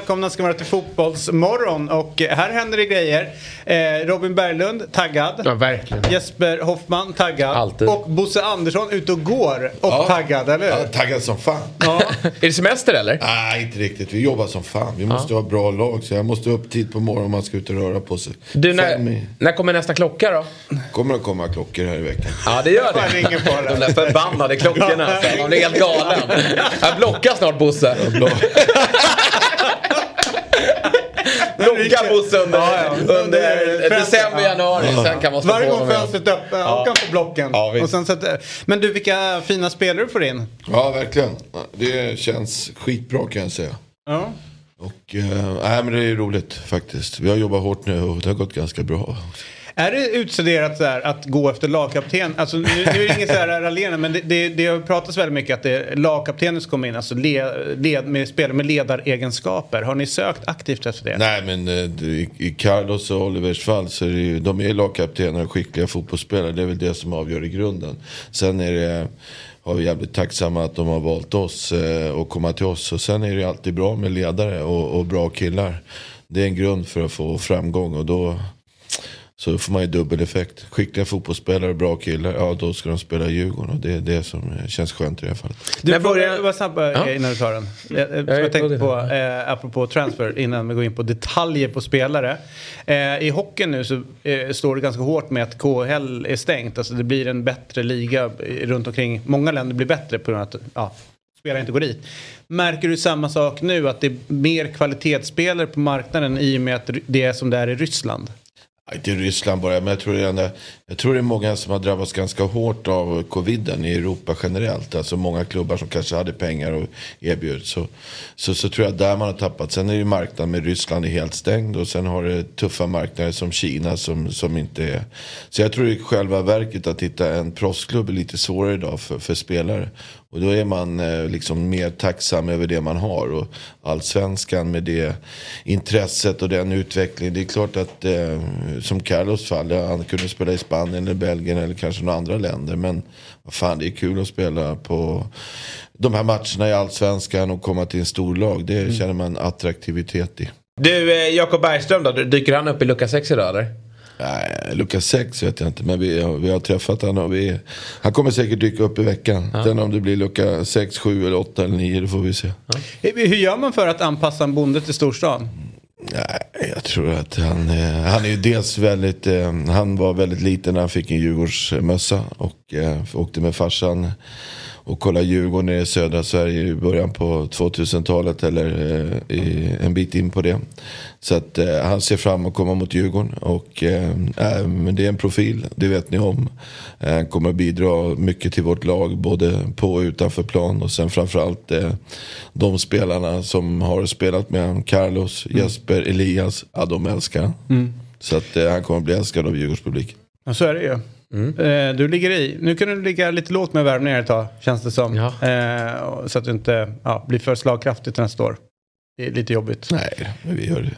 Välkomna ska vara till Fotbollsmorgon. Och här händer det grejer. Eh, Robin Berglund, taggad. Ja, verkligen. Jesper Hoffman, taggad. Alltid. Och Bosse Andersson ute och går och Ja. taggad, eller hur? Ja, taggad som fan. Ja. Är det semester eller? Nej, inte riktigt. Vi jobbar som fan. Vi måste ha bra lag. Så jag måste upp tid på morgonen om man ska ut och röra på sig. Du, när, i- när kommer nästa klocka då? kommer att komma klockor här i veckan. Ja, det gör det. ringer på De där förbannade klockorna. Man blir helt galen. Jag blockar snart Bosse. Blocka Bosse under, Ja, ja. under december, januari. Sen kan man Varje gång fönstret öppet, ja. kan på blocken. Ja, och sen sätter... Men du, vilka fina spelare du får in. Ja, verkligen. Det känns skitbra kan jag säga. Ja. Och, eh, nej, men det är roligt faktiskt. Vi har jobbat hårt nu och det har gått ganska bra. Är det utstuderat så här att gå efter lagkapten? Alltså, nu, nu är det inget så här raljerande men det, det, det har pratats väldigt mycket att det är lagkaptenen som kommer in, alltså led, led, med spelare med ledaregenskaper. Har ni sökt aktivt efter det? Nej, men eh, i, i Carlos och Olivers fall så är det ju, de är lagkaptener och skickliga fotbollsspelare. Det är väl det som avgör i grunden. Sen är det, har vi jävligt tacksamma att de har valt oss eh, och komma till oss. Och sen är det ju alltid bra med ledare och, och bra killar. Det är en grund för att få framgång och då så får man ju dubbel effekt. Skickliga fotbollsspelare och bra killar, ja då ska de spela i Djurgården. Och det är det som känns skönt i det här fallet. Du får börjar- vara snabb eh, Ja. innan du tar den. Jag, jag, är jag tänkte på på, eh, apropå transfer, innan vi går in på detaljer på spelare. Eh, I hockeyn nu så eh, står det ganska hårt med att KHL är stängt. Alltså det blir en bättre liga eh, runt omkring. Många länder blir bättre på grund av att ja, spelare inte går dit. Märker du samma sak nu, att det är mer kvalitetsspelare på marknaden i och med att det är som det är i Ryssland? Inte Ryssland bara, men jag tror, det är, jag tror det är många som har drabbats ganska hårt av coviden i Europa generellt. Alltså många klubbar som kanske hade pengar och erbjöd. Så, så, så tror jag där man har tappat. Sen är ju marknaden med Ryssland är helt stängd. Och sen har det tuffa marknader som Kina som, som inte är. Så jag tror i själva verket att hitta en proffsklubb är lite svårare idag för, för spelare. Och då är man eh, liksom mer tacksam över det man har. Och allsvenskan med det intresset och den utvecklingen. Det är klart att eh, som Carlos fall, han kunde spela i Spanien eller Belgien eller kanske några andra länder. Men vad fan, det är kul att spela på de här matcherna i allsvenskan och komma till en stor lag. Det känner man attraktivitet i. Du, eh, Jakob Bergström då? Dyker han upp i lucka 6 idag eller? Nej, Lukas 6 vet jag inte, men vi vi har träffat honom. Och vi, han kommer säkert dyka upp i veckan. Sen om det blir lucka 6, 7, eller 8 eller 9, det får vi se. Eh, Hur gör man för att anpassa en bonde till storstan? Nej, jag tror att han, eh, han är ju dels väldigt, eh, han var väldigt liten när han fick en Djurgårdsmössa och eh, åkte med farsan och kollade Djurgården i södra Sverige i början på 2000-talet eller eh, i, en bit in på det. Så att eh, han ser fram emot att komma mot Djurgården och eh, men det är en profil, det vet ni om. Eh, Han kommer att bidra mycket till vårt lag både på och utanför plan och sen framförallt eh, de spelarna som har spelat med honom, Carlos, Jesper, Elias, ja de älskar han. Så att eh, han kommer att bli älskad av Djurgårdspublik. Ja, så är det ju. Eh, du ligger i. Nu kan du ligga lite lågt med värvningar ett tag, känns det som. Ja. Eh, så att du inte ja, blir för slagkraftigt nästa år. Det är lite jobbigt. Nej, men vi gör det.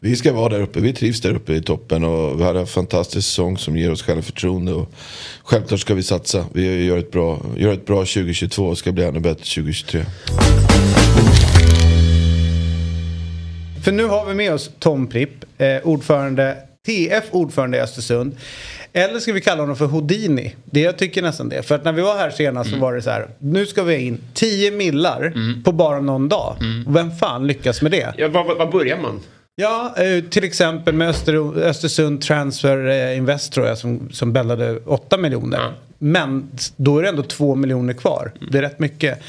Vi ska vara där uppe, vi trivs där uppe i toppen och vi har en fantastisk säsong som ger oss självförtroende. Och självklart ska vi satsa. Vi gör ett bra, gör ett bra 2022 och ska bli ännu bättre 2023. För nu har vi med oss Tom Pripp, eh, ordförande, TF ordförande i Östersund. Eller ska vi kalla honom för Houdini? Det jag tycker nästan det. För att när vi var här senast så var det så här. Nu ska vi in 10 millar på bara någon dag. Och vem fan lyckas med det? Ja, var, var börjar man? Ja, eh, till exempel med Öster, Östersund Transfer eh, Invest tror jag som, som bällade 8 miljoner. Ja. Men då är det ändå 2 miljoner kvar. Det är rätt mycket.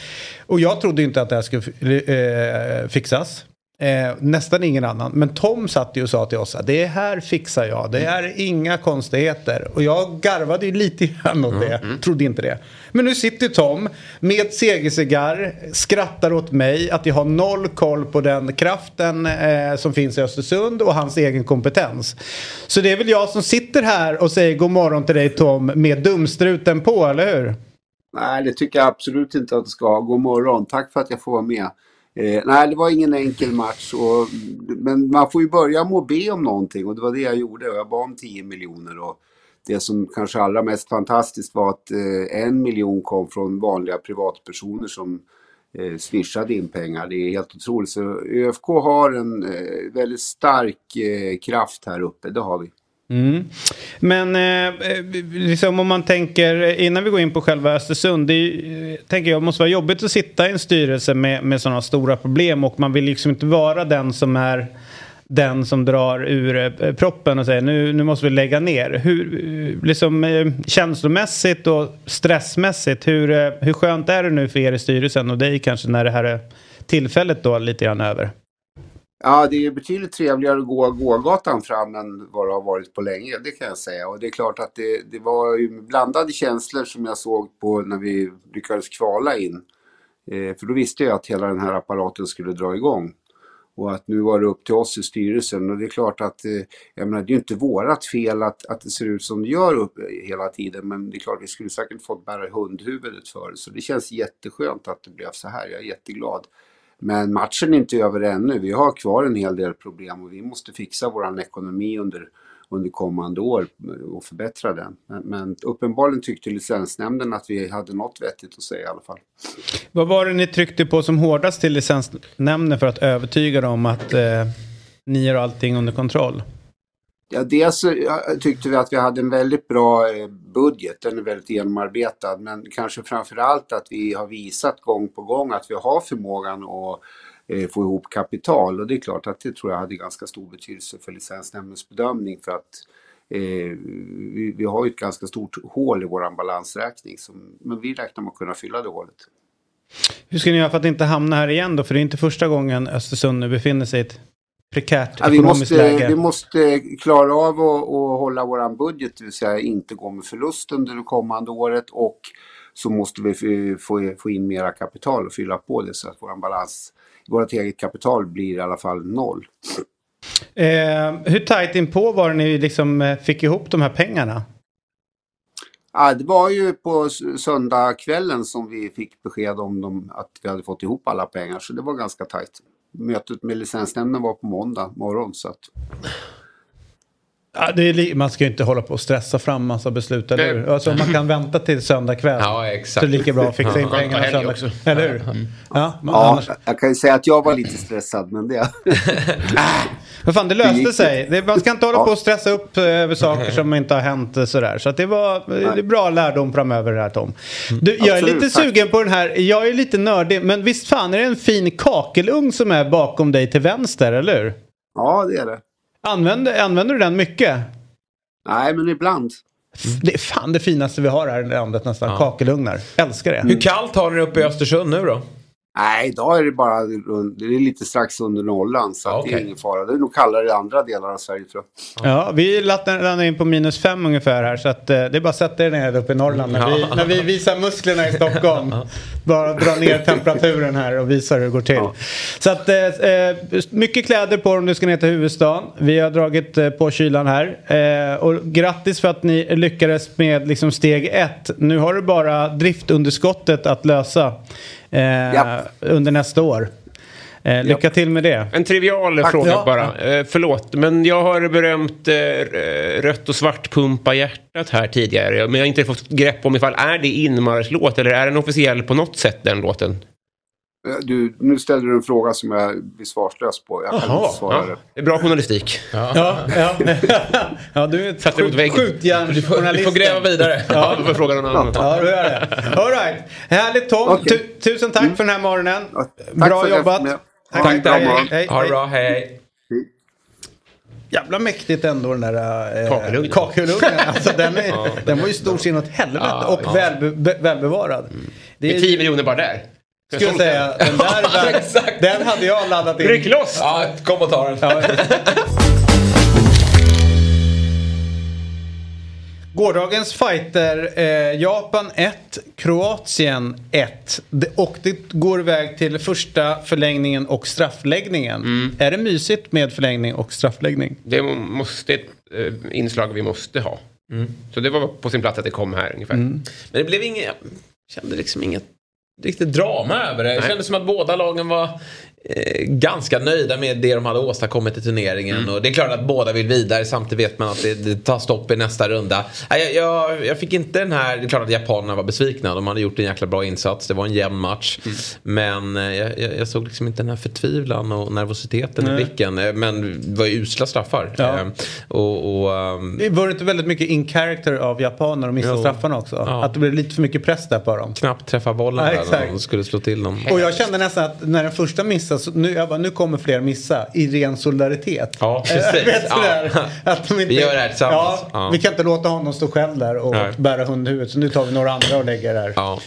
Och jag trodde inte att det här skulle eh, fixas. Eh, nästan ingen annan. Men Tom satt ju och sa till oss att det här fixar jag. Det är inga konstigheter. Och jag garvade ju lite grann åt det. Trodde inte det. Men nu sitter Tom med segercigarr, skrattar åt mig att jag har noll koll på den kraften eh, som finns i Östersund och hans egen kompetens. Så det är väl jag som sitter här och säger god morgon till dig Tom med dumstruten på, eller hur? Nej, det tycker jag absolut inte att det ska. God morgon. Tack för att jag får vara med. Eh, nej, det var ingen enkel match. Och, men man får ju börja med att be om någonting och det var det jag gjorde. Jag bad om 10 miljoner. Och det som kanske allra mest fantastiskt var att eh, en miljon kom från vanliga privatpersoner som eh, swishade in pengar. Det är helt otroligt. Så ÖFK har en eh, väldigt stark eh, kraft här uppe, det har vi. Mm. Men eh, eh, liksom om man tänker eh, innan vi går in på själva Östersund. Det är, eh, tänker jag måste vara jobbigt att sitta i en styrelse med, med sådana stora problem och man vill liksom inte vara den som är den som drar ur eh, proppen och säger nu, nu måste vi lägga ner. Hur, liksom, eh, känslomässigt och stressmässigt, hur, eh, hur skönt är det nu för er i styrelsen och dig kanske när det här är tillfället då lite grann över? Ja, det är betydligt trevligare att gå gågatan fram än vad det har varit på länge, det kan jag säga. Och det är klart att det, det var ju blandade känslor som jag såg på när vi lyckades kvala in. Eh, för då visste jag att hela den här apparaten skulle dra igång. Och att nu var det upp till oss i styrelsen. Och det är klart att, eh, jag menar det är ju inte vårat fel att, att det ser ut som det gör upp hela tiden. Men det är klart vi skulle säkert fått bära hundhuvudet för det. Så det känns jätteskönt att det blev så här. Jag är jätteglad. Men matchen är inte över ännu. Vi har kvar en hel del problem och vi måste fixa vår ekonomi under, under kommande år och förbättra den. Men, men uppenbarligen tyckte licensnämnden att vi hade något vettigt att säga i alla fall. Vad var det ni tryckte på som hårdast till licensnämnden för att övertyga dem att eh, ni har allting under kontroll? Ja, dels tyckte vi att vi hade en väldigt bra eh, budget, den är väldigt genomarbetad, men kanske framför allt att vi har visat gång på gång att vi har förmågan att eh, få ihop kapital och det är klart att det tror jag hade ganska stor betydelse för licensnämndens bedömning för att eh, vi, vi, har ju ett ganska stort hål i våran balansräkning, som, men vi räknar med att kunna fylla det hålet. Hur ska ni göra för att inte hamna här igen då? För det är inte första gången Östersund nu befinner sig i ett prekärt ja, vi ekonomiskt måste, läge. Vi måste klara av att, att hålla våran budget, det vill säga inte gå med förlust under det kommande året och så måste vi få, få in mera kapital och fylla på det så att våran balans, vårt eget kapital blir i alla fall noll. Eh, hur tajt inpå var det ni liksom eh, fick ihop de här pengarna? Ja, det var ju på söndagskvällen som vi fick besked om dem, att vi hade fått ihop alla pengar så det var ganska tajt mötet med licensnämnden var på måndag morgon. Så att... Ja, det är man ska ju inte hålla på och stressa fram massa beslut, eller hur? Alltså, man kan vänta till söndag kväll. Ja, exakt. Så det är lika bra att fixa in Ja, pengarna helg söndag. också. Eller hur? Mm. Ja, Ja, annars... jag kan ju säga att jag var lite stressad, men det... Men fan, det Det löste gick- sig. Det, man ska inte hålla Ja. på och stressa upp eh, över saker som inte har hänt eh, sådär. Så att det var det är bra lärdom framöver det här Tom. Du, jag är Absolut, lite tack. sugen på den här, jag är lite nördig, men visst fan är det en fin kakelugn som är bakom dig till vänster, eller hur? Ja, det är det. Använder, använder du den mycket? Nej, men ibland. Det är fan det finaste vi har här i landet nästan, kakelugnar. Älskar det. Hur kallt har ni uppe i Östersund nu då? Nej, idag är det bara det är lite strax under nollan, så att det är ingen fara. Det är nog kallare i andra delar av Sverige, tror jag. Ja, vi landar in på minus fem ungefär här så att eh, det är bara att sätta er ner uppe i Norrland när vi, när vi visar musklerna i Stockholm. Bara dra ner temperaturen här och visa hur det går till. Så att eh, eh, mycket kläder på om du ska ner till huvudstaden. Vi har dragit eh, på kylan här. Eh, och grattis för att ni lyckades med liksom steg ett. Nu har du bara driftunderskottet att lösa eh, under nästa år. Eh, lycka till med det. En trivial Tack. fråga Ja. bara. Eh, förlåt, men jag har berömt eh, rött och svart pumpa hjärtat här tidigare. Men jag har inte fått grepp om ifall är det inmarschlåt eller är den officiell på något sätt den låten? Eh, Du, nu ställer du en fråga som jag blir svarslös på. Jag kan inte svara Ja, det. det är bra journalistik. Ja, ja. ja du är mot skjut- väggen. skjutjärnsjournalist. Du får gräva vidare. Ja, du får fråga någon annan. Ja, du gör det. All right. Härligt Tom. Tu- tusen tack för den här morgonen. Ja, tack Bra för att jag jobbat. Tack, tack, bra hej, hej, Ha det hej. bra, hej. Jävla mäktigt ändå den där äh, Kakelugnen. kakelugnen. Alltså, den, är, den var ju stor sin åt helvete och välbe, be, välbevarad. Det Med är, 10 miljoner bara där. Skulle jag säga. Den där Exakt. den hade jag laddat in. Ryck loss! Ja, kom och ta den. Ja. Gårdagens fighter, eh, Japan 1, Kroatien 1. Det- Och det går iväg till första förlängningen och straffläggningen. Mm. Är det mysigt med förlängning och straffläggning? Det måste ett eh, inslag vi måste ha. Så det var på sin plats att det kom här ungefär. Men det blev inget, jag kände liksom inget riktigt drama över det. Det kändes som att båda lagen var ganska nöjda med det de hade åstadkommit i turneringen. Mm. Och det är klart att båda vill vidare. Samtidigt vet man att det, det tar stopp i nästa runda. Jag, jag, jag fick inte den här... Det är klart att japanerna var besvikna. De hade gjort en jäkla bra insats. Det var en jämn match. Mm. Men eh, jag, jag, såg liksom inte den här förtvivlan och nervositeten i Nej. blicken. Eh, Men det var ju usla straffar. Ja. Eh, Och, och, ehm, Det var inte väldigt mycket in character av japaner och missa Jo. straffarna också? Ja. Att det blev lite för mycket press där på dem. knappt träffa bollen Ja, där när de skulle slå till dem. Och jag kände nästan att när den första missade, så nu, jag bara, nu kommer fler missa i ren solidaritet. Ja, precis. Eh, vet Ja. att de inte, Vi gör det här tillsammans. Ja, Ja. Vi kan inte låta honom stå själv där och Nej. bära hundhuvudet. Så nu tar vi några andra och lägger där. Ja.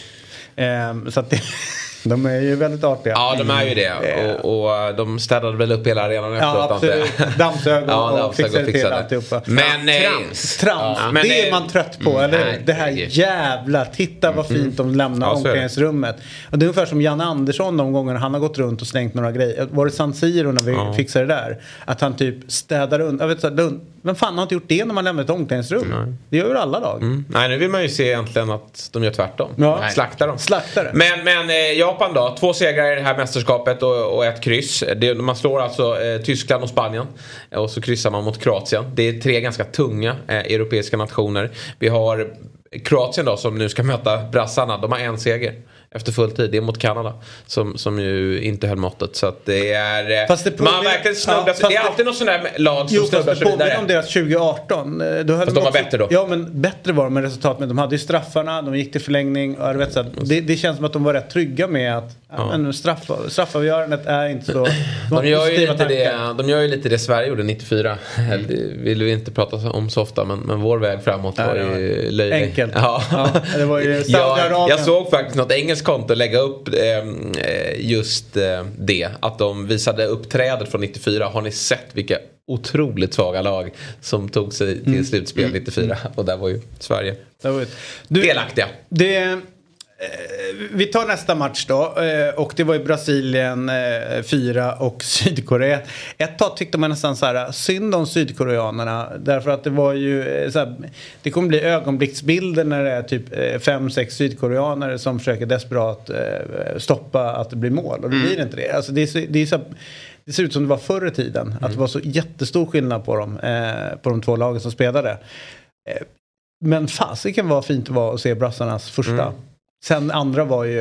Ehm, så att det, de är ju väldigt artiga. Ja, de är ju det. Eh. Och, och eh, de städade väl upp hela arenan efteråt. Ja, jag. absolut. Dammsög och, Ja, och fixade och till fixade. alltihopa. Men... eh, Trams. Trams, Ja, men det är det- man trött på, eller hur? nej, Det här jävla, titta vad fint de lämnar Ja, omklädningsrummet. Och det är ungefär som Janne Andersson de gångerna han har gått runt och slängt några grejer. Var det San Siro när vi Ja. fixade det där? Att han typ städar undan. Jag. Vem fan har inte gjort det när man lämnar ett omklädningsrum? Det gör ju alla lag. Mm. Nej, nu vill man ju se egentligen att de gör tvärtom. Ja. Slaktar dem. Slaktar det. Men, men eh, Japan då? Två segrar i det här mästerskapet och, och ett kryss. Det, man slår alltså eh, Tyskland och Spanien. Eh, och så kryssar man mot Kroatien. Det är tre ganska tunga eh, europeiska nationer. Vi har Kroatien då som nu ska möta brassarna. De har en seger. Efter full tid. Det är mot Kanada. Som, som ju inte höll måttet. Så att det är... eh, Fast det man verkligen snubblat. Ja, det är alltid något sånt där lag som Jo, snubblar sig vidare. om deras 2018. Eh, Då höll Fast de var också- bättre då. Ja, men bättre var de med resultat. Men de hade ju straffarna, de gick till förlängning. Och vet, så här, det, det känns som att de var rätt trygga med att ja. men straff, straffavgörandet är inte så... De gör, ju lite det, de gör ju lite det Sverige gjorde 94. Det vill vi inte prata om så ofta men, men vår väg framåt var ju löjlig. enkelt. Ja. Ja, det var ju jag, jag såg faktiskt något engelskt konto lägga upp eh, just eh, det. Att de visade upp trädet från 94. Har ni sett vilka otroligt svaga lag som tog sig till slutspel 94? Och där var ju Sverige Det var ju- Du, delaktiga. Det, vi tar nästa match då. Eh, och det var ju Brasilien eh, 4 och Sydkorea. Ett tag tyckte man nästan så här synd om sydkoreanerna. Därför att det var ju eh, så här, Det kommer bli ögonblicksbilder när det är typ 5-6 sydkoreaner som försöker desperat eh, stoppa att det blir mål. Och det blir inte det. Alltså det, är så, det, är så, det ser ut som det var förr i tiden. Att det var så jättestor skillnad på dem. Eh, på de två lagen som spelade. Eh, men fasiken var fint det var att se brassarnas första. Mm. Sen andra var ju...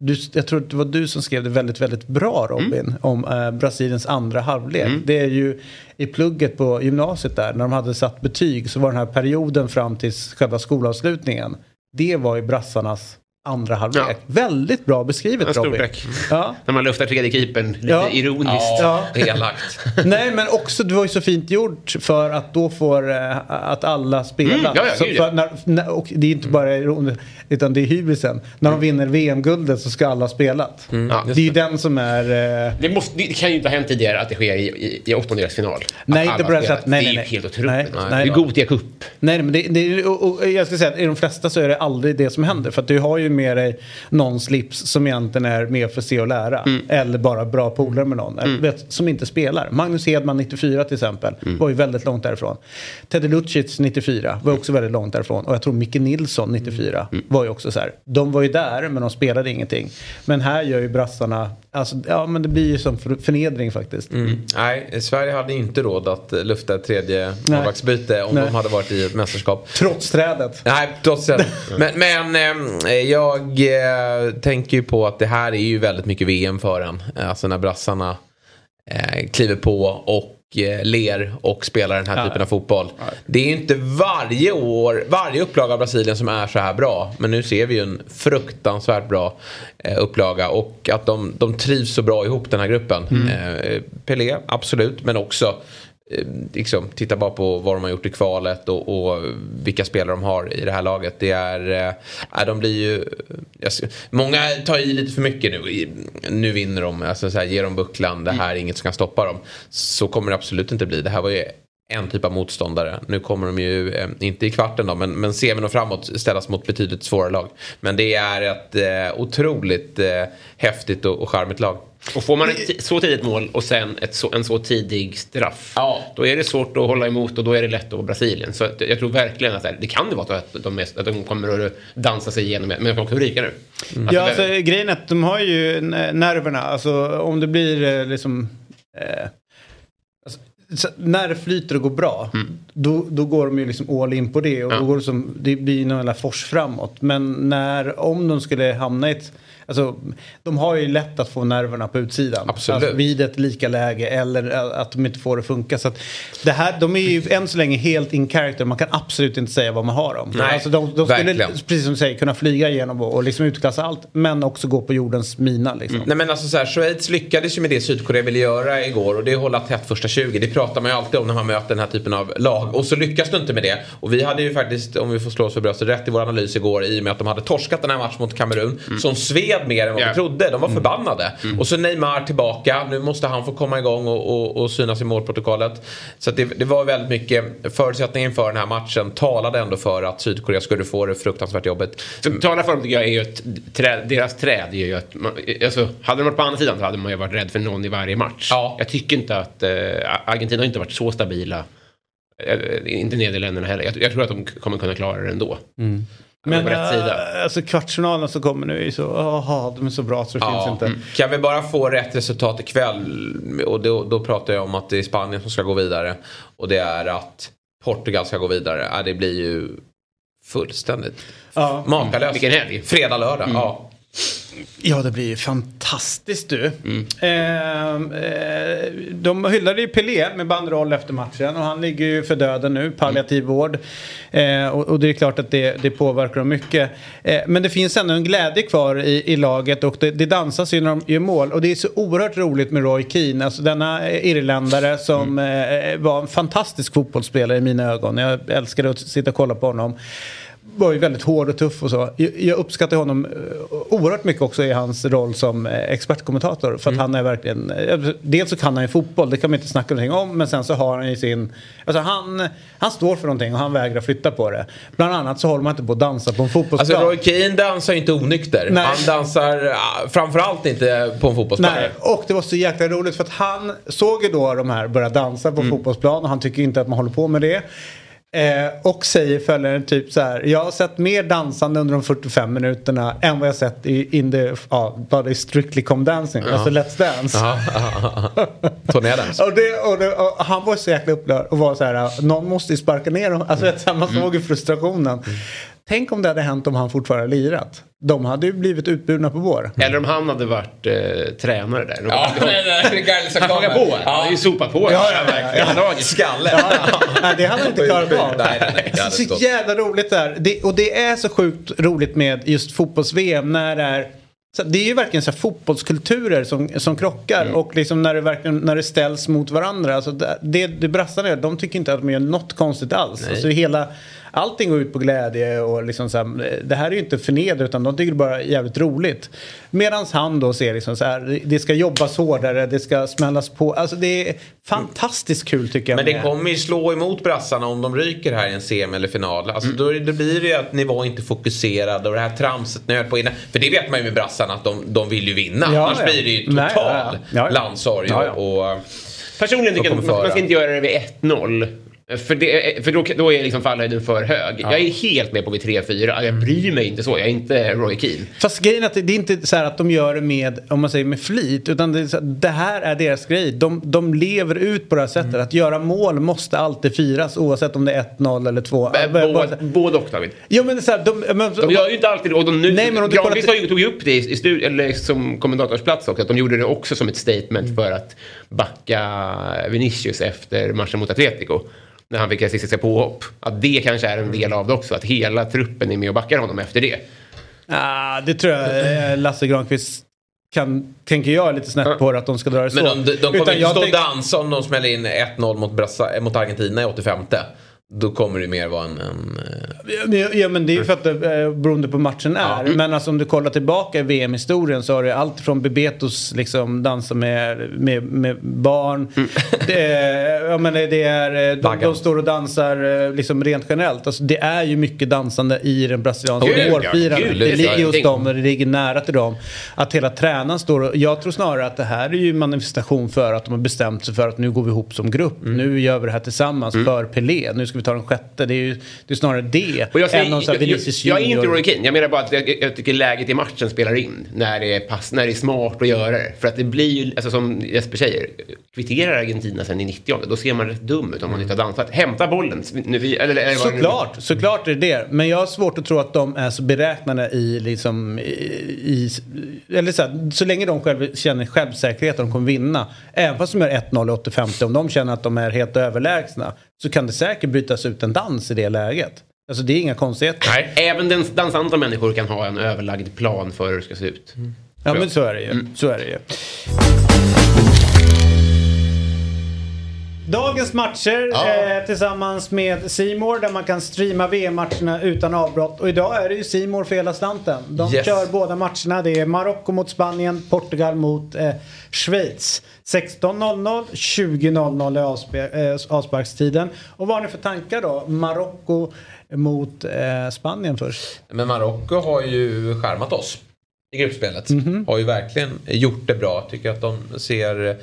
Du, jag tror att det var du som skrev det väldigt, väldigt bra Robin. Om eh, Brasiliens andra halvlek. Det är ju i plugget på gymnasiet där. När de hade satt betyg så var den här perioden fram till själva skolavslutningen. Det var ju brassarnas andra halvlek. Ja. Väldigt bra beskrivet En Robin. Ja. När man luftar tredje keepern lite Ja. ironiskt. Ja. Elakt. Nej men också det var ju så fint gjort för att då får eh, att alla spelar. Mm, ja, ja, så när, när, och det är inte bara ironiskt utan det är hybrisen. När de vinner VM-guldet så ska alla ha spelat. Ja. Det är ju den som är... Eh, Det, måste, det kan ju inte ha hänt tidigare att det sker i, i, i åttondelsfinal. Nej, inte på det sättet. Nej, det är ju helt otroligt. Nej, Nej, nej. det är Gothia Cup. Nej, men det, det, och, och jag ska säga att i de flesta så är det aldrig det som händer. För att du har ju med dig någon slips som egentligen är med för att se och lära. Mm. Eller bara bra polare med någon. Eller, vet, som inte spelar. Magnus Hedman 94 till exempel Mm. var ju väldigt långt därifrån. Teddy Lucic 94 var också väldigt långt därifrån. Och jag tror Micke Nilsson 94 Mm. Var ju också så här. De var ju där men de spelade ingenting. Men här gör ju brassarna, alltså, ja men det blir ju som för, förnedring faktiskt. Mm. Nej, Sverige hade inte råd att lufta ett tredje målvaktsbyte om Nej. de hade varit i ett mästerskap. Trots trädet. Nej, trots det. Men, men eh, jag eh, tänker ju på att det här är ju väldigt mycket VM för en. Alltså när brassarna eh, kliver på och ler och spelar den här Ja. typen av fotboll. Det är ju inte varje år, varje upplaga av Brasilien som är så här bra. Men nu ser vi ju en fruktansvärt bra eh, upplaga och att de, de trivs så bra ihop den här gruppen. Eh, Pelé, absolut, men också eh, liksom, titta bara på vad de har gjort i kvalet och, och vilka spelare de har i det här laget. Det är, äh, de blir ju, jag, många tar i lite för mycket nu. Nu vinner de, alltså så här, ger dem bucklan, det här är inget som kan stoppa dem. Så kommer det absolut inte bli. Det här var ju en typ av motståndare. Nu kommer de ju, eh, inte i kvarten då, men, men semin och framåt ställas mot betydligt svårare lag. Men det är ett eh, otroligt eh, häftigt och, och charmigt lag. Och får man ett så tidigt mål och sen ett så, en så tidig straff. Ja. Då är det svårt att hålla emot och då är det lätt att vara Brasilien. Så jag tror verkligen att det kan vara att de, mest, att de kommer att dansa sig igenom. Men de kommer också ryka nu. Mm. Alltså, ja, alltså, grejen är att de har ju nerverna. Alltså om det blir eh, liksom... Eh, när det flyter och går bra, mm. då, då går de ju liksom all in på det och ja. då går det, som, det blir någon jävla fors framåt. Men när, om de skulle hamna i ett Alltså, de har ju lätt att få nerverna på utsidan. Absolut. Alltså, vid ett lika läge eller att de inte får det funka. Så det här, de är ju än så länge helt in character. Man kan absolut inte säga vad man har dem. Nej, alltså, de, de skulle, precis som du säger, kunna flyga igenom och, och liksom utklassa allt. Men också gå på jordens mina. Liksom. Mm. Nej men alltså så här, Schweiz lyckades ju med det Sydkorea ville göra igår. Och det är att hålla tätt första 20. Det pratar man ju alltid om när man möter den här typen av lag. Och så lyckas du inte med det. Och vi hade ju faktiskt, om vi får slå oss för bröstet, rätt i vår analys igår i och med att de hade torskat den här matchen mot Kamerun. Mm. Som sved mer än vad yeah. vi trodde. De var mm. förbannade. Mm. Och så Neymar tillbaka. Nu måste han få komma igång och, och, och synas i målprotokollet. Så det, det, var väldigt mycket. Förutsättningen för den här matchen talade ändå för att Sydkorea skulle få det fruktansvärt jobbigt. Som talar för dem tycker jag är ju att träd, deras träd är ju att... Man, alltså, hade de varit på andra sidan så hade man ju varit rädd för någon i varje match. Ja. Jag tycker inte att... Äh, Argentina har inte varit så stabila. Äh, inte Nederländerna heller. Jag, jag, tror att de kommer kunna klara det ändå. Mm. Men äh, alltså kvartsfinalen som kommer nu är så, aha, de är så bra så det ja. finns inte. Mm. Kan vi bara få rätt resultat ikväll och då, då pratar jag om att det är Spanien som ska gå vidare och det är att Portugal ska gå vidare. Ja, det blir ju fullständigt ja. makalöst. Vilken helg. Fredag, lördag. Mm. Ja. Ja, det blir ju fantastiskt du. Mm. Eh, eh, de hyllade ju Pelé med bandroll efter matchen och han ligger ju för döden nu, palliativ mm. vård. Eh, och, och, det är klart att det, det påverkar dem mycket. Eh, men det finns ändå en glädje kvar i, i laget och det, det dansas ju när de gör mål. Och det är så oerhört roligt med Roy Keane, alltså denna irländare som mm. Eh, var en fantastisk fotbollsspelare i mina ögon. Jag älskade att sitta och kolla på honom var ju väldigt hård och tuff och så. Jag uppskattar honom eh, oerhört mycket också i hans roll som eh, expertkommentator. För att mm. han är verkligen... Eh, dels så kan han ju fotboll, det kan man inte snacka någonting om. Men sen så har han ju sin... Alltså han, han står för någonting och han vägrar flytta på det. Bland annat så håller man inte på att dansa på en fotbollsplan. Alltså Roy Keane dansar ju inte onykter. Nej. Han dansar framförallt inte på en fotbollsplan. Nej, och det var så jäkla roligt för att han såg ju då de här börja dansa på mm. fotbollsplan och han tycker inte att man håller på med det. Eh, och säger följande typ så här. Jag har sett mer dansande under de 45 minuterna än vad jag sett i in the, ja, bara Strictly Come Dancing. Ja. Alltså Let's Dance. Turnédans. och, det, och, det, och han var så jäkla upprörd och var så här. Någon måste ju sparka ner honom. Alltså mm. man såg ju frustrationen. Mm. Tänk om det hade hänt om han fortfarande lirat. De hade ju blivit utburna på vår. Eller om han hade varit eh, tränare där. Ja, han hakar på. Ja. Han hade ju sopat på. Ja, ja, ja, ja. Skalle. Ja, nej, det hade han inte klarat av. Nej, nej, nej, så jävla roligt där. Det, och det är så sjukt roligt med just fotbolls-VM när det är så det är ju verkligen så fotbollskulturer som, som krockar mm. och liksom när det, verkligen, när det ställs mot varandra. Alltså det, det, det brassarna gör, de tycker inte att de gör något konstigt alls. Alltså hela, allting går ut på glädje och liksom så här, det här är ju inte förnedrande utan de tycker det bara är jävligt roligt. Medan han då ser liksom så här, det ska jobbas hårdare, det ska smällas på. Alltså det är fantastiskt kul tycker jag. Men det kommer ju slå emot brassarna om de ryker här i en semi eller final. Alltså mm. då, då blir det ju att nivån inte fokuserad och det här tramset när på innan. För det vet man ju med brassarna att de, de vill ju vinna. Ja, Annars ja. blir det ju total ja, ja, landsorg. Och, och, Personligen tycker jag att man ska inte göra det vid 1-0. För, det, för då, då är liksom fallhöjden för hög. Ja. Jag är helt med på vid 3-4. Jag bryr mig inte så. Jag är inte Roy Keane. Fast grejen är att det, är inte så att de gör det med, om man säger med flit. Utan det, så, det här är deras grej. De, de lever ut på det här sättet. Mm. Att göra mål måste alltid firas oavsett om det är 1-0 eller 2. Både, både och David. Jo men det är så här, de, men, de gör ju inte alltid och de nu, Nej, men Granqvist kollat... tog ju upp det i, i studi- eller som kommentatorsplats också. Att de gjorde det också som ett statement mm. för att backa Vinicius efter matchen mot Atletico när han fick rasistiska påhopp. Att det kanske är en del av det också. Att hela truppen är med och backar honom efter det. Ah, det tror jag Lasse Granqvist kan, tänker jag lite snett på det att de ska dra det så. Men de, de kommer Utan inte stå och tänk- dansa om de smäller in 1-0 mot, mot Argentina i 85. Då kommer det mer vara en... en Ja, Ja men det är ju för att det eh, beroende på matchen är. Men alltså om du kollar tillbaka i VM-historien så har det allt från Bebetos liksom dansa med, med, med barn. Det, är- ja, men det det är, eh, de, de står och dansar eh, liksom rent generellt. Alltså, det är ju mycket dansande i den brasilianska Gud, ja. det det ligger hos dem och det ligger nära till dem. Att hela tränaren står och, jag tror snarare att det här är ju manifestation för att de har bestämt sig för att nu går vi ihop som grupp. Mm. Nu gör vi det här tillsammans för Pelé. Nu ska vi ta den sjätte. Det är ju det är snarare det. Och jag, säger, än någon jag, jag, jag är inte. Roy Keane. Jag menar bara att jag, jag tycker läget i matchen spelar in. När det, är pass, när det är smart att göra det. För att det blir ju, alltså, som Jesper säger, kvitterar Argentina sen i 90 då ser man rätt dum ut om man inte har dansat. Hämta bollen. Nu, vi- eller, eller, Såklart, såklart är det det. Men jag har svårt att tro att de är så beräknade i liksom... I, i, eller så, här, så länge de själv känner självsäkerhet att de kommer vinna. Även fast de gör 1-0 i 85 om de känner att de är helt överlägsna. Så kan det säkert brytas ut en dans i det läget. Alltså det är inga konstigheter. Nej, även den, dansanta människor kan ha en överlagd plan för hur det ska se ut. Ja men så är det ju. Mm. Så är det ju. Dagens matcher Ja. eh, tillsammans med Simor där man kan streama VM-matcherna utan avbrott. Och idag är det ju Simor för hela slanten. De Yes. kör båda matcherna. Det är Marocko mot Spanien, Portugal mot eh, Schweiz. 16.00, 20.00 är eh, avsparkstiden. Och vad har ni för tankar då? Marocko mot eh, Spanien först. Men Marocko har ju skärmat oss i gruppspelet. Har ju verkligen gjort det bra. Tycker att de ser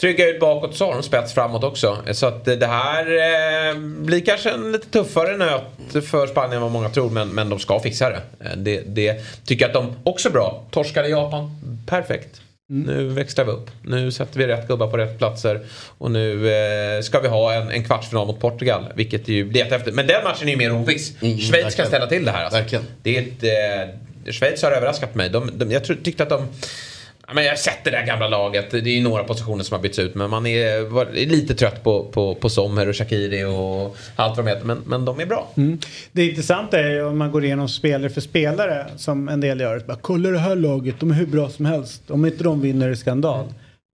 trygga ut bakåt så har de spets framåt också. Så att det här eh, blir kanske en lite tuffare nöt för Spanien än vad många tror. Men, men de ska fixa det. Eh, det. Det tycker jag att de också är bra. Torskade Japan. Perfekt. Nu växlar vi upp. Nu sätter vi rätt gubbar på rätt platser. Och nu eh, ska vi ha en, en kvartsfinal mot Portugal. Vilket ju blir efter. Men den matchen är ju mer oviss. Schweiz kan verkligen. ställa till det här. Alltså. Det är ett, eh, Schweiz har överraskat mig. De, de, jag tyckte att de... Ja, men jag har sett det där gamla laget. Det är ju några positioner som har bytts ut. Men man är, var, är lite trött på, på, på Sommer och Shakiri och allt vad de heter. Men, men de är bra. Det intressanta är ju om man går igenom spelare för spelare som en del gör. Bara, Kolla det här laget, de är hur bra som helst. Om inte de vinner är skandal.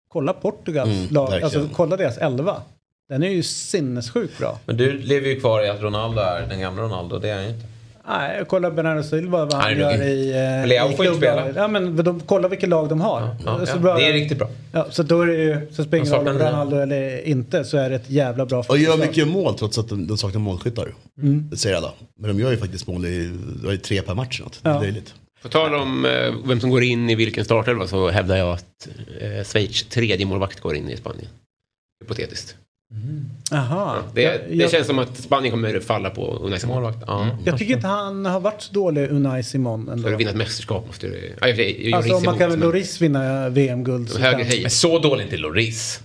Kolla Portugals Mm, lag, alltså kolla deras elva. Den är ju sinnessjukt bra. Men du lever ju kvar i att Ronaldo är den gamla Ronaldo. Det är han ju inte. Nej, kolla Bernardo Silva vad han är gör i, eh, Leo i får inte spela. Ja, men de, kolla vilka lag de har. Ja, Så ja, bra- det är riktigt bra. Ja, så då är det ju, så spelar ingen roll om. Ronaldo eller inte så är det ett jävla bra Och gör mycket mål trots att de, de saknar målskyttar. Det säger alla. Men de gör ju faktiskt mål i, ju tre per match. Något. Det är löjligt. På tal om eh, vem som går in i vilken startelva så hävdar jag att eh, Schweiz tredje målvakt går in i Spanien. Hypotetiskt. Aha. Det, Jag- det jag, känns som att Spanien kommer falla på Unai Simon. Målvakt. Ja. jag tycker inte han har varit så dålig Unai Simon ändå. För att vinna ett mästerskap måste det... Ja, sig, Alltså om man kan men- Loris vinna VM-guld så. Men så dålig inte Loris.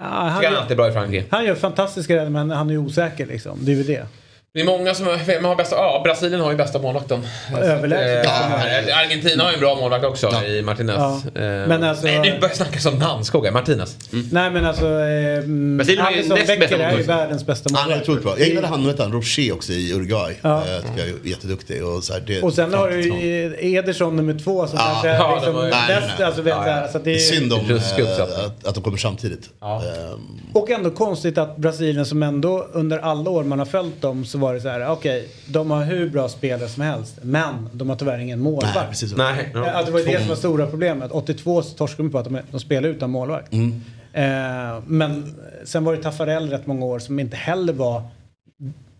Ja, han, han gör, alltid är bra i Frankrike. han gör fantastiska räddningar men han är osäker liksom. Det är ju det. Det är många som vem har bästa... Ja, Brasilien har ju bästa målvakten. Överlägset. Eh, Argentina har ju en bra målvakt också i Martinez. Ja. Eh, Men alltså- Nej, nu börjar jag snacka som Landskog. Martinez. Nej men alltså... Eh, Brasilien har ju Alisson näst Becker bästa är ju målvakt. världens bästa Han är målvakt. otroligt bra. Jag gillade han, vet han, Rocher också i Uruguay. Ja. Eh, tycker jag är jätteduktig. Och, så här, det, Och sen har du ju Ederson nummer två som Ja. kanske är Ja, liksom bäst. Nej, nej. Alltså, vet Ja, så ja. här, så att Det är synd om att, att de kommer samtidigt. Ja. Ehm, Och ändå konstigt att Brasilien som ändå under alla år man har följt dem så var det så här, okej, de har hur bra spelare som helst, men de har tyvärr ingen målvakt. nej, precis. Nej. Ja, Att det var det som var stora problemet. 82 så torskade de på att de, de spelar utan målvakt. Mm. Eh, men sen var det Taffarel rätt många år som inte heller var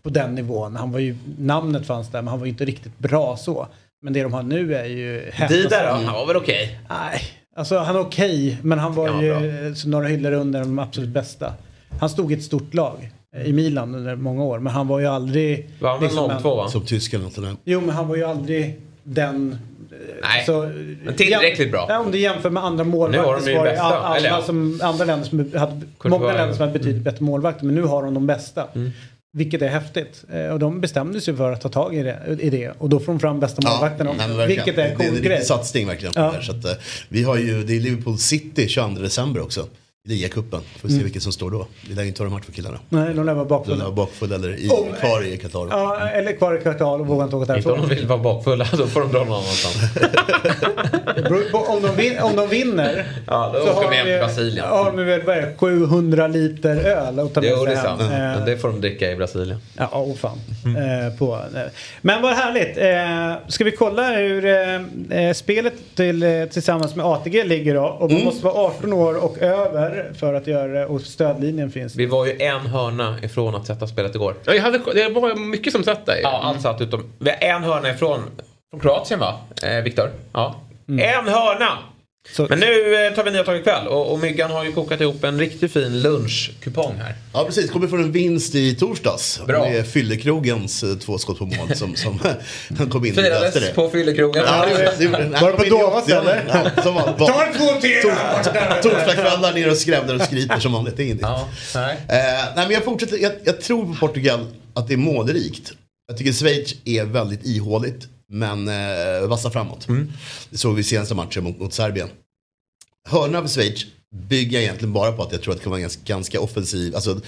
på den nivån. Han var ju, namnet fanns där men han var ju inte riktigt bra så. Men det de har nu är ju Dida häpnadsväckande. då? Han var väl okej? Nej, alltså han är okej, men han var Ja, ju så några hyllor under de absolut bästa. Han stod i ett stort lag i Milan under många år, men han var ju aldrig... Var han liksom 02 va? Som tysk eller något sånt där. Jo, men han var ju aldrig den... eh, Nej, alltså, men tillräckligt jäm- bra. Ja, om du jämför med andra målvakter Nu har de ju så var det bästa, all- alla eller ja. som, andra länder som hade, många länder som hade betydligt bättre målvakter, men nu har de de bästa. Mm. Vilket är häftigt. Eh, Och de bestämde sig för att ta tag i det. I det. Och då får de fram bästa målvakten men verkligen. Vilket är en det, det är cool en grej. satsning verkligen. Ja. Så att, eh, vi har ju, det är Liverpool City 22 december också. Ligacupen. Får se vilket som står då. Det lär ju inte vara match för killarna. Nej, de lär vara De bakfulla. lär vara bakfulla eller i, Om- kvar i Qatar. Ja, eller kvar i kvartal och vågar inte åka Inte om därifrån. de vill vara bakfulla, då får de dra någon annanstans. Om de, vin, om de vinner Ja, då så åker har de hem till de, Brasilien. har de väl vad är det, 700 liter öl att ta med Jo, det sig är sant. hem. Men Eh, det får de dricka i Brasilien. Ja, åh fan. Eh, på, eh. Men vad härligt. Eh, ska vi kolla hur eh, eh, spelet till, tillsammans med ATG ligger då? Och man måste vara 18 år och över för att göra det och stödlinjen finns. Vi var ju en hörna ifrån att sätta spelet igår. Ja, jag hade, det var mycket som satt där. Ja, allt satt utom... Vi har en hörna ifrån, från Kroatien va? Eh, Viktor? Ja. En hörna! Så- Men nu eh, tar vi nya tag ikväll och, och Myggan har ju kokat ihop en riktigt fin lunchkupong här. Ja precis, kommer från en vinst i torsdags. Bra. Det är Fyllekrogens eh, två skott på mål som, som kom in Firades det. på fyllekrogen. Ja, det, Var det på Dovas, eller? Ja, som var, var, Ta en två till! Torsdagskvällar ner och skrävlar och skryter som vanligt. Det är ingenting. Ja, nej. Eh, nej men jag fortsätter, jag, jag tror på Portugal att det är målrikt. Jag tycker Schweiz är väldigt ihåligt men eh, vassa framåt. Det såg vi i senaste matchen mot, mot Serbien. Hörna för Schweiz bygger jag egentligen bara på att jag tror att det kommer vara ganska, ganska offensiv. Alltså,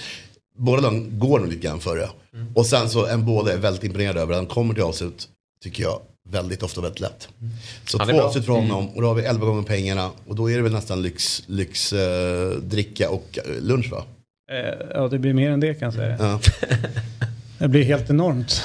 båda de går nog lite grann före. Och sen så en båda är väldigt imponerad över. Han kommer till avslut, tycker jag, väldigt ofta väldigt lätt. Så Han är två bra. avslut för honom och då har vi 11 gånger pengarna. Och då är det väl nästan lyx, lyx eh, dricka och eh, lunch va? Eh, ja, det blir mer än det kan jag säga. Ja. Det blir helt enormt.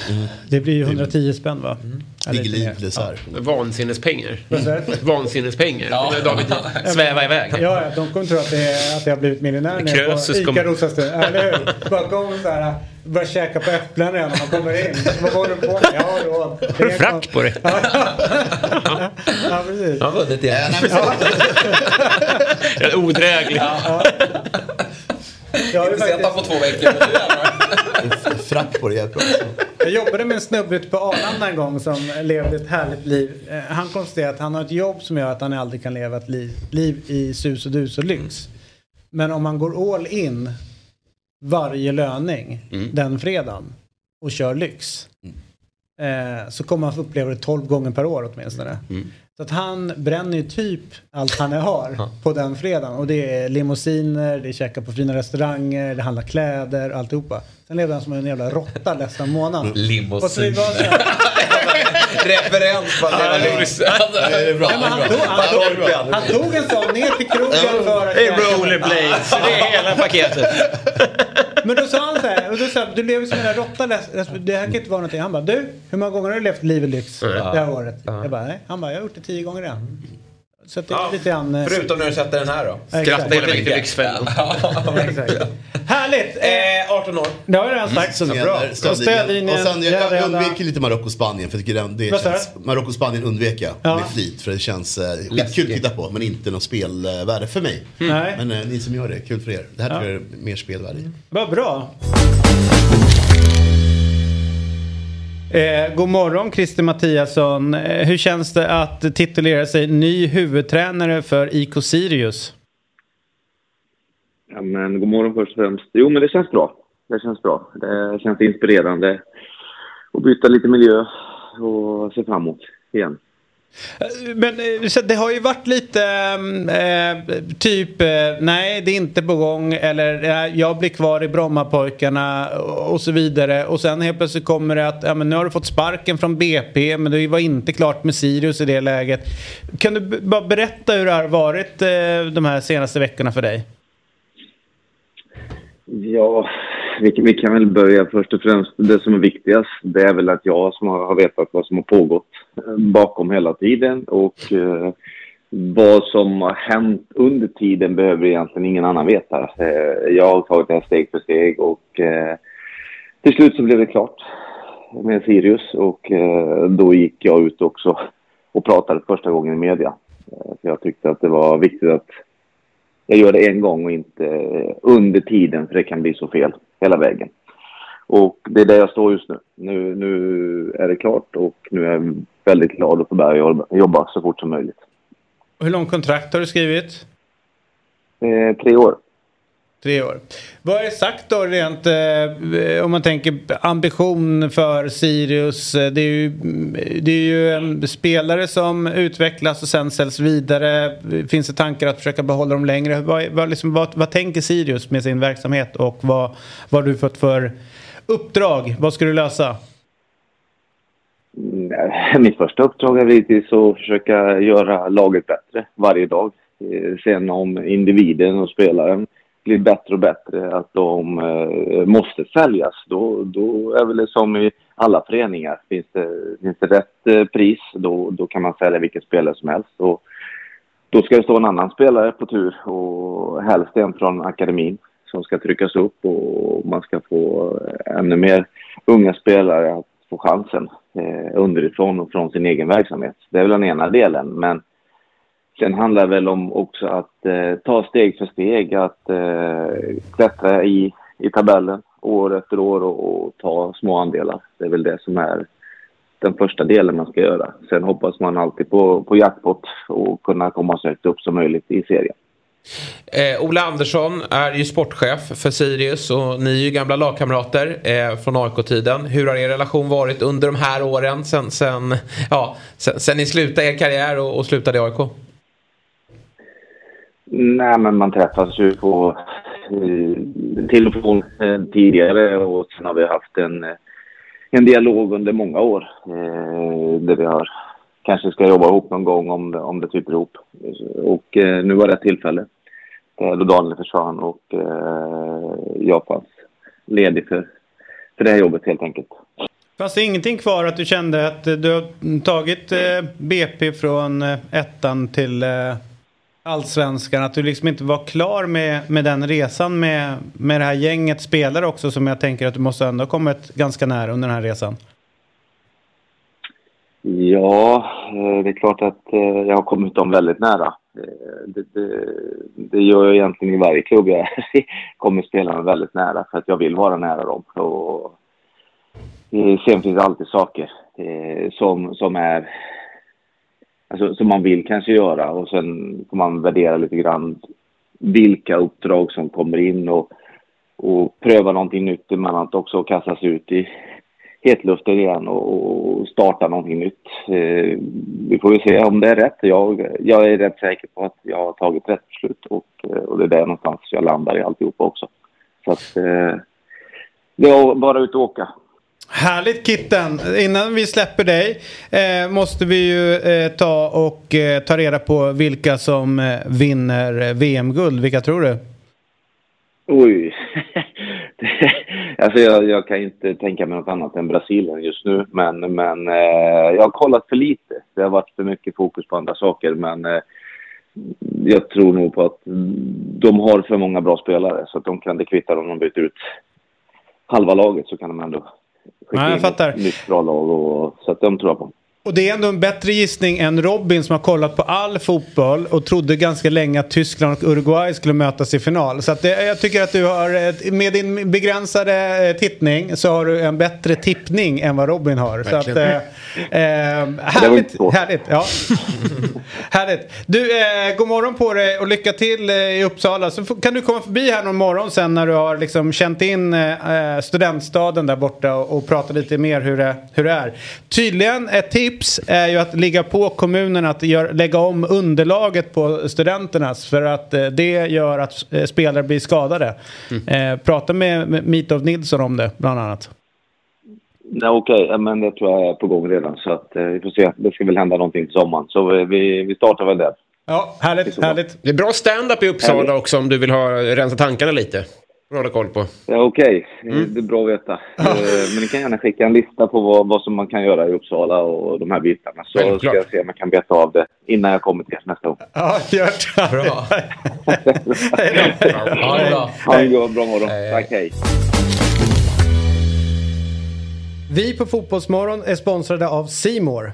Det blir ju 110 spänn va? Ja, lite Ligger lite dessert. Vansinnespengar. Du? Vansinnespengar. Ja. David sväva iväg. Ja, ja, de kommer tro att, det är, att jag har blivit miljonär Krösus på kommer- Ica Rosastund. Eller hur? Bara kom så här, börjar käka på äpplen redan när man kommer in. Vad håller du på med? Ja, då. Har du frack på dig? Ja, precis. Han har vunnit igen. Jag är odräglig. Jag, har Inte sett han på två veckor. Frack på det jag jobbade med en snubbe ute på Arlanda en gång som levde ett härligt liv. Eh, Han konstaterade att han har ett jobb som gör att han aldrig kan leva ett liv, liv i sus och dus och lyx. Men om man går all in varje löning den fredagen och kör lyx. Eh, så kommer han få uppleva det 12 gånger per år åtminstone. Så att han bränner ju typ allt han har på den fredagen. Och det är limousiner, det är käka på fina restauranger, det handlar kläder, alltihopa. Sen levde han som en jävla råtta resten av månaden. Limousin. Och så vi var så här, Referens på att leva men han, tog, en sån ner till krogen för att Det är käka. rollerblades. Det är hela paketet. Men då sa han så här, och då sa, du lever som en råtta, det här kan inte vara någonting. Han bara, du, hur många gånger har du levt liv i lyx det här året? Jag bara, nej. Han bara, jag har gjort det tio gånger redan. Så det är Ja, lite grann... eh, Förutom när du sätter den här då. Skratta hela vägen till Lyxfällan. Härligt! Eh, Eh, 18 år. det har jag redan sagt. Som Så Och stödlinjen. Och sen jag, jag undviker lite det, det Vad sa du? känns, Marocko-Spanien undvek jag Ja. med flit för det känns eh, skitkul att titta på men inte något spelvärde för mig. Nej. Men eh, ni som gör det, kul för er. Det här Ja. tror jag är mer spelvärde i. Vad bra. Eh, god morgon Christer Mattiasson. Eh, hur känns det att titulera sig ny huvudtränare för IK Sirius? Ja, men god morgon först och främst. Jo, men det känns bra. Det känns bra. Det känns inspirerande att byta lite miljö och se framåt igen. Eh, men eh, så det har ju varit lite mm, eh, typ eh, nej det är inte på gång eller jag blir kvar i Brommapojkarna och, och så vidare. Och sen helt plötsligt kommer det att ja, men nu har du fått sparken från BP men det var inte klart med Sirius i det läget. Kan du bara berätta hur det har varit eh, de här senaste veckorna för dig? Ja, vi, vi kan väl börja först och främst. Det som är viktigast, det är väl att jag som har, har vetat vad som har pågått eh, bakom hela tiden och eh, vad som har hänt under tiden behöver egentligen ingen annan veta. Eh, jag har tagit det här steg för steg och eh, till slut så blev det klart med Sirius och eh, då gick jag ut också och pratade första gången i media. Eh, för jag tyckte att det var viktigt att jag gör det en gång och inte eh, under tiden för det kan bli så fel hela vägen. Och det är där jag står just nu. Nu, nu är det klart och nu är jag väldigt glad att få börja jobba- så fort som möjligt. Hur lång kontrakt har du skrivit? Eh, tre år. Tre år. Vad är sagt då rent eh, om man tänker ambition för Sirius? Eh, det är ju, det är ju en spelare som utvecklas och sen säljs vidare. Finns det tankar att försöka behålla dem längre? Vad, vad, liksom, vad, vad tänker Sirius med sin verksamhet och vad, vad har du fått för uppdrag? Vad ska du lösa? Mm, mitt första uppdrag är givetvis att försöka göra laget bättre varje dag. Eh, sen om individen och spelaren blir bättre och bättre, att de eh, måste säljas, då, då är väl det som i alla föreningar. Finns det, finns det rätt eh, pris, då, då kan man sälja vilken spelare som helst. Och då ska det stå en annan spelare på tur och helst en från akademin som ska tryckas upp och man ska få eh, ännu mer unga spelare att få chansen eh, underifrån och från sin egen verksamhet. Det är väl den ena delen, men Sen handlar det väl om också att eh, ta steg för steg, att eh, klättra i, i tabellen år efter år och, och, ta små andelar. Det är väl det som är den första delen man ska göra. Sen hoppas man alltid på, på jackpot och kunna komma så högt upp som möjligt i serien. Eh, Ola Andersson är ju sportchef för Sirius och ni är ju gamla lagkamrater eh, från AIK-tiden. Hur har er relation varit under de här åren sen, sen, ja, sen, sen ni slutade er karriär och, och slutade i AIK? Nej, men man träffas ju på eh, till och från eh, tidigare och sen har vi haft en, eh, en dialog under många år eh, där vi har kanske ska jobba ihop någon gång om det, om det typer ihop. Och eh, nu var det ett tillfälle då Daniel försvann och eh, jag fanns ledig för, för det här jobbet helt enkelt. Fanns det ingenting kvar att du kände att du har tagit eh, BP från eh, ettan till eh, allsvenskan. Att du liksom inte var klar med, med den resan med, med det här gänget spelare också som jag tänker att du måste ändå ha kommit ganska nära under den här resan. Ja, eh, det är klart att eh, jag har kommit dem väldigt nära. Eh, det, det, det gör jag egentligen i varje klubb jag kommer spelarna väldigt nära för att jag vill vara nära dem. Och sen finns det alltid saker som, som är alltså, som man vill kanske göra och sen får man värdera lite grann vilka uppdrag som kommer in och, och pröva någonting nytt emellanåt också och kastas ut i hetluften igen och, och starta någonting nytt. Eh, vi får ju se om det är rätt. Jag, jag är rätt säker på att jag har tagit rätt beslut och, eh, och det är där någonstans jag landar i alltihopa också. Så att eh, det är bara ut och åka. Härligt Kitten! Innan vi släpper dig eh, måste vi ju eh, ta och eh, ta reda på vilka som eh, vinner eh, VM-guld. Vilka tror du? Oj. alltså jag, jag, kan inte tänka mig något annat än Brasilien just nu. Men, men eh, jag har kollat för lite. Det har varit för mycket fokus på andra saker. Men eh, jag tror nog på att de har för många bra spelare så att de kan det kvitta om de byter ut halva laget så kan de ändå skicka ja, jag fattar. ett nytt bra lag. Och, så att de tror jag på. Och det är ändå en bättre gissning än Robin som har kollat på all fotboll och trodde ganska länge att Tyskland och Uruguay skulle mötas i final. Så att det, jag tycker att du har, med din begränsade eh, tittning så har du en bättre tippning än vad Robin har. Så att, eh, eh, härligt, härligt. Ja. härligt. Du, eh, god morgon på dig och lycka till eh, i Uppsala. Så kan du komma förbi här någon morgon sen när du har liksom känt in eh, studentstaden där borta och, och prata lite mer hur det, hur det är. Tydligen ett tips tips är ju att ligga på kommunen att gör, lägga om underlaget på studenternas för att eh, det gör att eh, spelare blir skadade. Mm. Eh, prata med, med Mitov Nilsson om det bland annat. Ja, Okej, okay. men det tror jag är på gång redan så att eh, vi får se. Det ska väl hända någonting till sommaren så vi, vi startar väl där. Ja, härligt, härligt. Det är bra stand-up i Uppsala härligt. också om du vill ha rensa tankarna lite att hålla koll på. Ja, Okej, okay. mm. det är bra att veta. Eh, men ni kan gärna skicka en lista på vad, vad som man kan göra i Uppsala och de här bitarna. Så Självklart. ska jag se om jag kan beta av det innan jag kommer till er nästa gång. Ja, gör det. Bra. hej då. Ha det bra. Ha en bra morgon. Hej. Tack, hej. Vi på Fotbollsmorgon är sponsrade av Simor.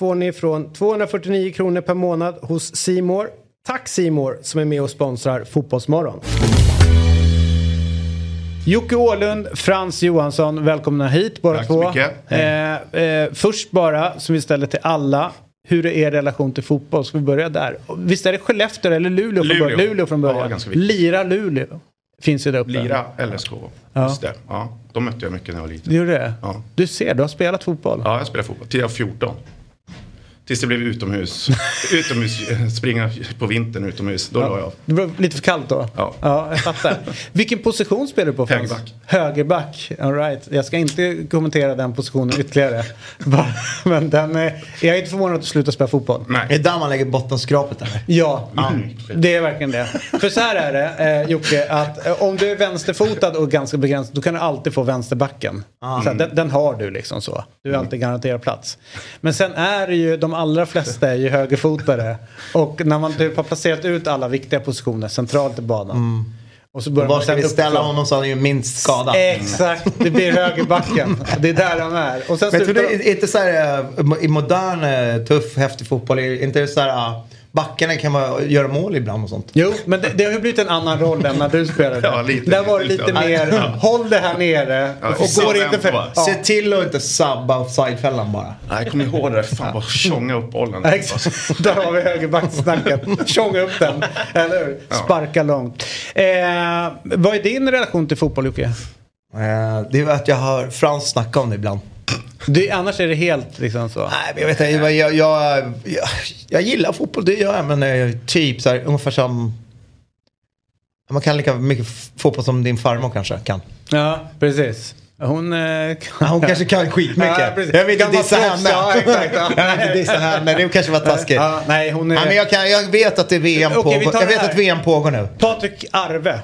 får ni från 249 kronor per månad hos Simor. Tack Simor som är med och sponsrar Fotbollsmorgon. Jocke Åhlund, Frans Johansson, välkomna hit båda Tack så två. mycket. Eh, eh, först bara, som vi ställer till alla. Hur är er relation till fotboll? Ska vi börja där? Visst är det Skellefteå eller Luleå från början? Luleå från Ja, början. viktigt. Lira Luleå. Finns ju där uppe. Lira LSK. Ja. Just det. Ja, de mötte jag mycket när jag var liten. Du gjorde det? Ja. Du ser, du har spelat fotboll. Ja, jag spelade fotboll. Till jag var 14. Tills det blev utomhus. utomhus springa på vintern utomhus. Då la jag av. Det var lite för kallt då? Ja. Ja, jag fattar. Vilken position spelar du på Frans? Högerback. Högerback, all right. Jag ska inte kommentera den positionen ytterligare. Men den, är- jag är inte förvånad att du slutar spela fotboll. Nej. Är det där man lägger bottenskrapet eller? Ja, det är verkligen det. För så här är det eh, Jocke, att eh, om du är vänsterfotad och ganska begränsad då kan du alltid få vänsterbacken. Så här, den, den har du liksom så. Du är alltid garanterad plats. Men sen är det ju, de allra flesta är ju högerfotade. Och när man typ har placerat ut alla viktiga positioner centralt i banan. Och så börjar Var man ska vi ställa uppifrån. honom så han är ju minst skadad? Exakt, det blir högerbacken. Det är där de är. Och sen Men jag tror är inte så här eh, i modern eh, tuff häftig fotboll, är inte så här ah, backarna kan vara, göra mål ibland och sånt? Jo, men det, det har ju blivit en annan roll än när du spelade. Ja, lite, Där var det lite, lite mer, håll det här nere Ja, och går inte för... Ja. Se till att inte sabba offsidefällan bara. Nej, jag kommer ihåg det där. Fan vad tjonga upp bollen. Ja, exakt. Där har vi högerbacksnacket. Tjonga upp den. Eller hur? Sparka långt. Eh, vad är din relation till fotboll Jocke? Eh, det är att jag hör Frans snacka om det ibland. Du, annars är det helt liksom så. Nej, men jag vet inte. Jag, jag, jag, jag, jag gillar fotboll, det gör jag. Men eh, typ så här, ungefär som... Man kan lika mycket fotboll som din farmor kanske kan. Ja, precis. Hon, eh, Ja, hon kanske kan skitmycket. Ja, precis. jag vill inte dissa henne. ja, exakt, ja. jag vill inte dissa henne. Det kanske var taskigt. Ja, nej, hon är... Ja, men jag, kan, jag vet att det är VM Okej, pågår. Jag det vet att VM pågår nu. Patrik Arve.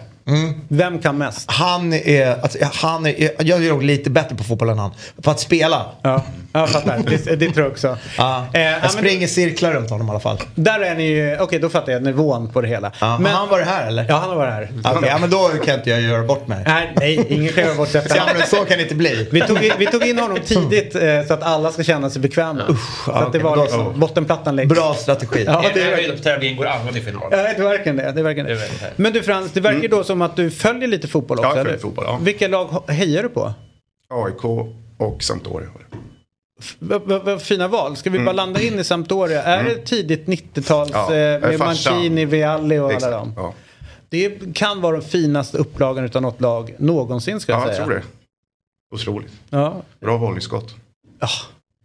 Vem kan mest? Han är, alltså, han är, jag är nog lite bättre på fotboll än han. På att spela. Ja, jag fattar. Det, det tror jag också. Ja. Eh, ja, jag springer cirklar runt honom i alla fall. Där är ni ju, okej då fattar jag nivån på det hela. Ja, men, har han varit här eller? Ja, han har varit här. Okej, ja, men då kan inte jag göra bort mig. Nej, nej, ingen kan göra bort detta. Ja, men så kan det inte bli. Vi tog, in, vi tog in honom tidigt eh, så att alla ska känna sig bekväma. så att det var Bra- liksom, bottenplattan läggs. Bra strategi. Ja, det är, Är tävlingen går alla till final. ja, det är verkligen det. det, är verkligen Det är det. verkligen det. Men du Frans, det verkar då som att du följer lite fotboll också. Ja, jag följer fotboll, ja. Vilka lag hejar du på? AIK och Sampdoria. Det. Vad fina val. Ska vi bara landa in i Sampdoria? Är det tidigt 90-tals Mm. Ja, eh, med. Mancini, Vialli och alla dem? Ja, Det kan vara den finaste upplagan utav något lag någonsin ska jag ja jag säga. tror det. Otroligt. Ja. Bra volleyskott.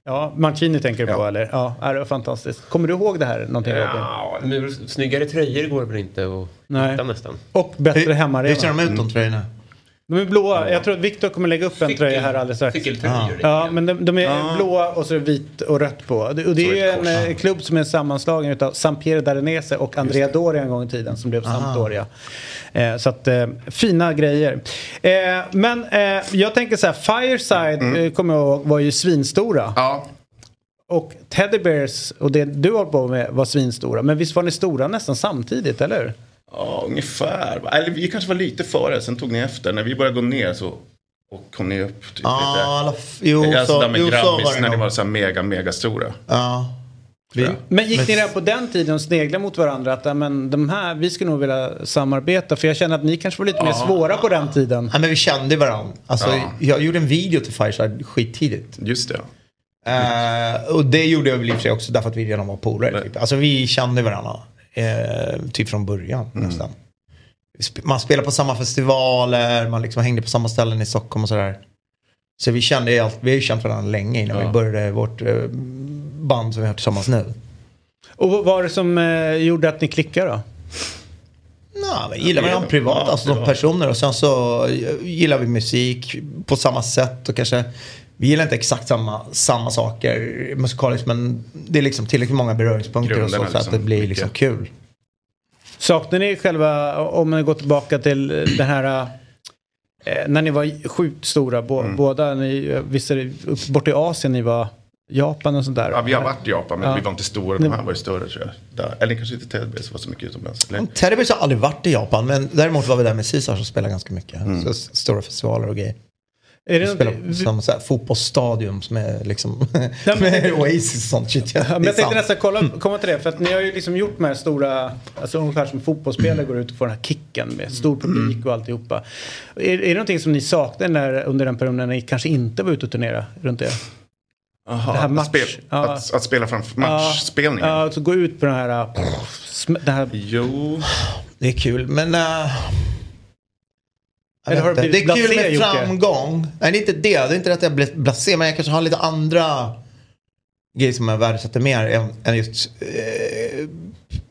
ja, Mancini tänker du på Ja. eller? Ja, det var fantastiskt. Kommer du ihåg det här någonting? Ja, men snyggare tröjor går väl inte att Nej. hitta nästan. Och bättre Hur ser de ut de tröjorna? De är blåa. Jag tror att Viktor kommer lägga upp en tröja här alldeles strax. Cykeltröjor. Ja, men de, de är blåa och så är det vitt och rött på. Och det, är ju en eh, klubb som är en sammanslagning av Sampiero Darenese och Andrea Doria en gång i tiden som blev Sampdoria. Eh, så att eh, fina grejer. Eh, men eh, jag tänker så här, Fireside eh, kommer jag ihåg var ju svinstora. Ja, Och Teddy Bears och det du håller på med var svinstora. Men visst var ni stora nästan samtidigt, eller hur? Ja, ungefär. Eller vi kanske var lite före, sen tog ni efter. När vi började gå ner så och kom ni upp. Typ, Ja, lite. jo, alltså så, där med jo, så grabbis var det när ni var så här mega, mega stora. Ja. Vi, Men gick Men- ni redan på den tiden och sneglade mot varandra att ja, men, de här, vi skulle nog vilja samarbeta? För jag känner att ni kanske var lite mer svåra på den tiden. ja, men vi kände varandra. Alltså, Ja. Jag gjorde en video till Fireside skittidigt. Just det. Eh, och det gjorde jag väl i och för sig också därför att vi redan var polare. Typ. Alltså vi kände varandra. Eh, typ från början Mm. nästan. Man spelade på samma festivaler, man liksom hängde på samma ställen i Stockholm och sådär. Så vi kände ju allt, vi har ju känt varandra länge innan Ja. vi började vårt eh, band som vi har tillsammans nu. Och vad var det som eh, gjorde att ni klickade då? Ja, men gillar varandra privat, alltså som personer. Och sen så gillar vi musik på samma sätt och kanske vi gillar inte exakt samma, samma saker musikaliskt men det är liksom tillräckligt många beröringspunkter och så, så att det liksom, blir liksom kul. Saknar ni själva, om man går tillbaka till den här eh, när ni var sjukt stora, bo, Mm. båda, ni, visst är det bort i Asien ni var, Japan och sånt där? Ja, vi har varit i Japan men Ja. vi var inte stora. De här var ju större tror jag. Där. Eller kanske inte Teddybears var så mycket utomlands. Teddybears har aldrig varit i Japan men däremot var vi där med Caesar som spelar ganska mycket. Mm. Så, stora festivaler och grejer. Är det spelar på som så här, fotbollsstadium som är liksom men- med Oasis och sånt shit. Ja, Ja, men jag tänkte nästan kolla, komma till det, för att ni har ju liksom gjort de här stora, alltså ungefär som fotbollsspelare går ut och får den här kicken med stor publik och alltihopa. Är, är det någonting som ni saknar när, under den perioden när ni kanske inte var ute och turnera runt det? Aha, det här att match, spel- ja. att, att spela framför matchspelningen. Ja, alltså gå ut på den här... pff, sm- Den här Jo. Det är kul men... Uh, Eller har det det, är kul med framgång. Nej det är inte det. Det är inte att jag blivit blasé men jag kanske har lite andra grejer som jag värdesätter mer än, än just... Eh,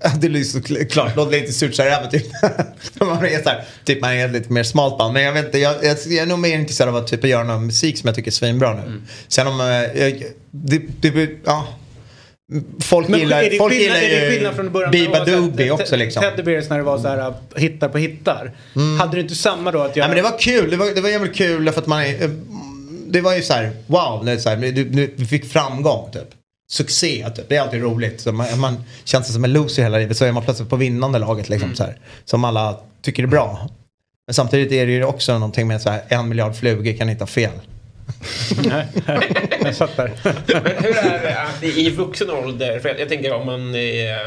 det är så kl- klart, låter lite surt så här, men typ, man är så här, typ man är lite mer smalt band. Men jag vet inte, jag, jag, jag är nog mer intresserad av att typ göra någon musik som jag tycker är svinbra nu. Mm. Sen om, eh, jag, det, det, ja. Folk Men gillar, det folk skillnad, gillar det Biba Doobie också liksom. Teddy Bears när det var så här hittar på hittar. Hade du inte samma då att jag... Ja, men det var kul. Det var, det var jävligt kul för att man Det var ju så här, wow, det är så här, du, du, fick framgång typ. Succé typ. Det är alltid roligt. Så man, man känns som en loser hela livet så är man plötsligt på vinnande laget liksom så här. Som alla tycker är bra. Men samtidigt är det ju också någonting med så här, en miljard flugor kan inte ha fel. Nej, jag fattar. Men hur är det att i vuxen ålder, för jag, jag tänker om man är,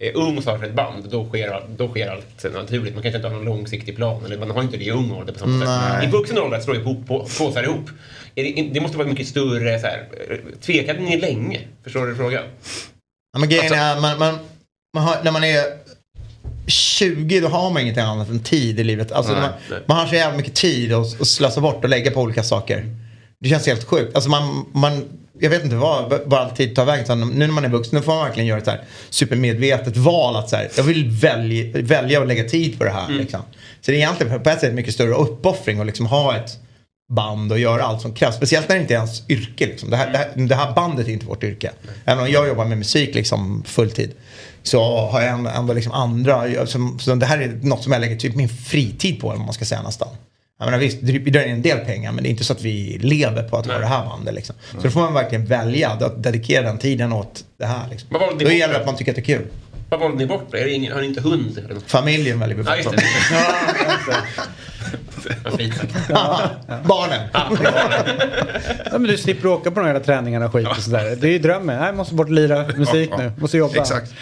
är ung och startar ett band, då sker, då sker allt naturligt. Man kanske inte har någon långsiktig plan, eller man har inte det i ung ålder på samma Nej. sätt. I vuxen ålder att slå ihop på, påsar ihop, det, det måste vara mycket större så här, tvekade ni länge? Förstår du frågan? Ja, men grejen Alltså- är, man, man, man har, när man är 20 då har man ingenting annat än tid i livet. Alltså, Nej, man, nej. man har så jävla mycket tid att, att slösa bort och lägga på olika saker. Det känns helt sjukt. Alltså man, man, jag vet inte vad, vad all tid tar vägen. Så nu när man är vuxen nu får man verkligen göra ett så supermedvetet val. Att så här, jag vill välja, välja att lägga tid på det här. Liksom. Så det är egentligen på ett sätt mycket större uppoffring att liksom ha ett band och göra allt som krävs. Speciellt när det inte är ens yrke. Liksom. Det, här, det, här, det här bandet är inte vårt yrke. Även om jag jobbar med musik liksom fulltid. Så har jag ändå, liksom andra. Som, så det här är något som jag lägger typ min fritid på. Vad man ska säga nästan. Jag menar, visst, vi drar in en del pengar men det är inte så att vi lever på att vara det här bandet. Liksom. Så då får man verkligen välja att dedikera den tiden åt det här. Liksom. Vad valde ni Då bort gäller det då? att man tycker att det är kul. Vad valde ni bort? Är ingen, har ni inte hund? Eller något? Familjen väljer vi Ja, just bort. det. Vad fint. Barnen. Ja, men du slipper åka på de här träningarna och skit och sådär. Det är ju drömmen. Jag måste bort och lira musik Ja, ja. nu. Måste jobba. Exakt.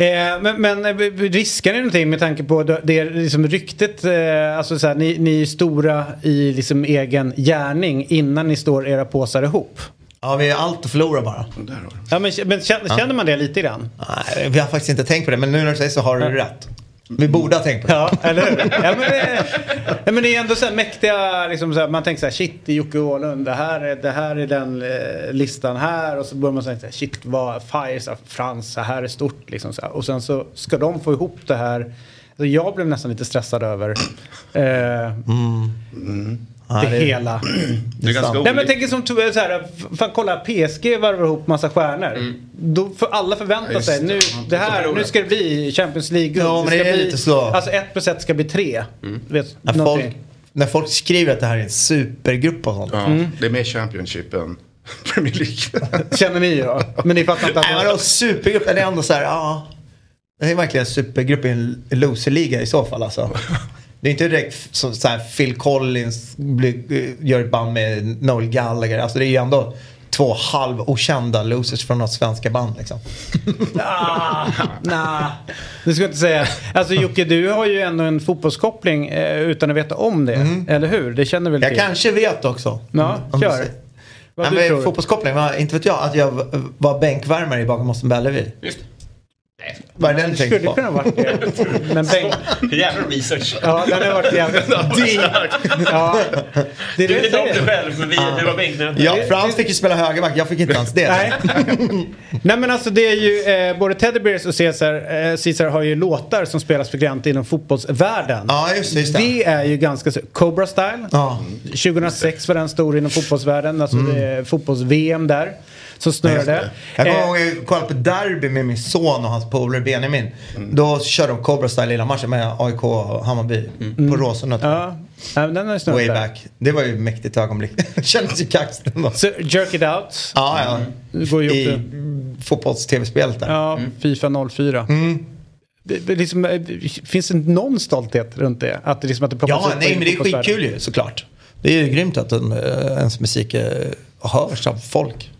Eh, men, men eh, riskar ni någonting med tanke på det, liksom ryktet, eh, alltså så här, ni, ni är stora i liksom egen gärning innan ni står era påsar ihop? Ja, vi har allt att förlora bara. Ja, men, men känner, man det lite grann? Nej, vi har faktiskt inte tänkt på det. Men nu när du säger så har du rätt. Vi borde ha tänkt på det. Ja, eller hur? Ja, men, det, ja, men det är ändå så här mäktiga, liksom så här, man tänker så här, shit, det är Jocke Åhlund, det här är, det här är den eh, listan här. Och så börjar man säga, så här, shit, vad Fire, så här, Frans, så här är stort. Liksom, så här. Och sen så ska de få ihop det här. Alltså, jag blev nästan lite stressad över eh, Ja, det, hela. Det är ganska Nej, men tänker som så här, fan kolla PSG varvar ihop massa stjärnor. Då för alla förväntar sig det. nu, det här, nu ska det bli Champions League. Ja, men det ska är bli, lite så. Alltså ett plus ett ska bli tre. Vet, När någonting. folk, när folk skriver att det här är en supergrupp och sånt. Ja, Det är mer Championship än Premier League. Känner ni ja. Men ni fattar inte Nej, att... vadå supergrupp? Det är ändå så här, ja. Det är verkligen en supergrupp i en loserliga i så fall alltså. Det är inte direkt som så här, Phil Collins gör ett band med Noel Gallagher. Alltså det är ju ändå två halv okända losers från något svenska band liksom. Ah, nah. Det ska jag inte säga. Alltså Jocke, du har ju ändå en fotbollskoppling eh, utan att veta om det. Eller hur? Det känner väl Jag till? kanske vet också. Ja, Om du kör. Vad Nej, men fotbollskoppling, inte vet jag. Att jag var bänkvärmare i bakom Bellevi. Just Vad är den tänkt Skulle på? kunna varit det. Men Bengt... Jävla research. Ja, den har varit jävligt... Ja, det är Du det vet inte om det själv, men vi, du var bänknödig. Ja, Frans fick ju spela högerback, jag fick inte ens det. Nej. Nej men alltså det är ju eh, både Teddy Bears och Caesar, eh, Caesar har ju låtar som spelas frekvent inom fotbollsvärlden. Ja, just det. Just det. Det är ju ganska. Cobra Style. Ja. 2006 var den stor inom fotbollsvärlden. Alltså det är fotbolls-VM där. Som snurrade. Jag kommer Eh, ihåg jag kollade på derby med min son och hans polare Benjamin. Då körde de Cobra Style lilla matchen med AIK och Hammarby på Råsunda. tror jag. Ja, den har Way där. back. Det var ju ett mäktigt ögonblick. Kändes ju kaxigt ändå. Så Jerk It Out. Ja, ja. Det går ju I fotbolls-tv-spelet där. Ja, Fifa 04. Det, det liksom, eh, finns det någon stolthet runt det? Att det, liksom, att det plockas Ja, upp nej men det är skitkul ju såklart. Det är ju grymt att en, eh, ens musik hörs av folk.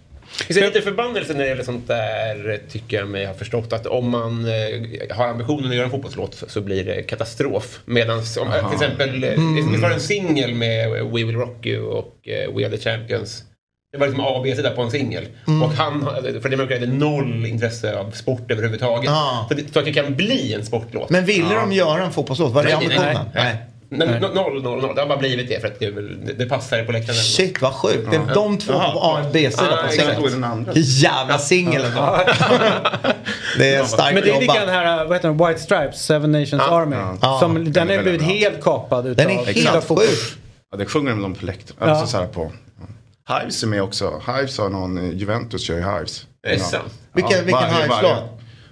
Finns det lite förbannelse när det gäller sånt där, tycker jag mig ha förstått. Att om man eh, har ambitionen att göra en fotbollslåt så, blir det katastrof. Medan om, till exempel, eh, Mm. vi tar en singel med We Will Rock You och eh, We Are The Champions. Det var liksom A och B-sida på en singel. Mm. Och han, för det hade noll intresse av sport överhuvudtaget. Ja. Så, det, så att det kan bli en sportlåt. Men ville de göra en fotbollslåt? Var det Nej, nej, ambitionen? nej. Nej, no- Noll, noll, noll. Det har bara blivit det för att det, det, passar på läktaren. Shit vad sjukt. Det är de två på A och B-sida Ja, på singeln. Jävla singel ändå. Det är starkt Men det är lika den jobbat. här, vad heter den, White Stripes, Seven Nations Army. Som, den är blivit helt kapad utav Den är helt sjuk. Ja, det sjunger de på läktaren. Ja. Alltså, så här på. Hives är med också. Hives har någon, Juventus kör ju Hives. Är det sant? Vilken- vilken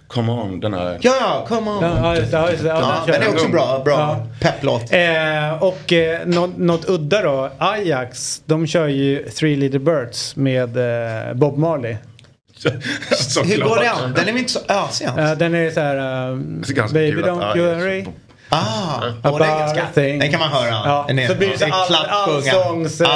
Come on, den här. Ja, ja, come on. Ja, just det, ja, just det, ja, Ja, den den är också bra. Bra Ja. pepplåt. Eh, och eh, något, något udda då, Ajax, de kör ju Three Little Birds med eh, Bob Marley. Hur går den? Den är väl inte så ösig ens? Eh, den är så här, Det är ganska Baby don't you worry. Ah, och den, ganska, den kan man höra. Ja, är- så blir det så är all, allsångs, eh,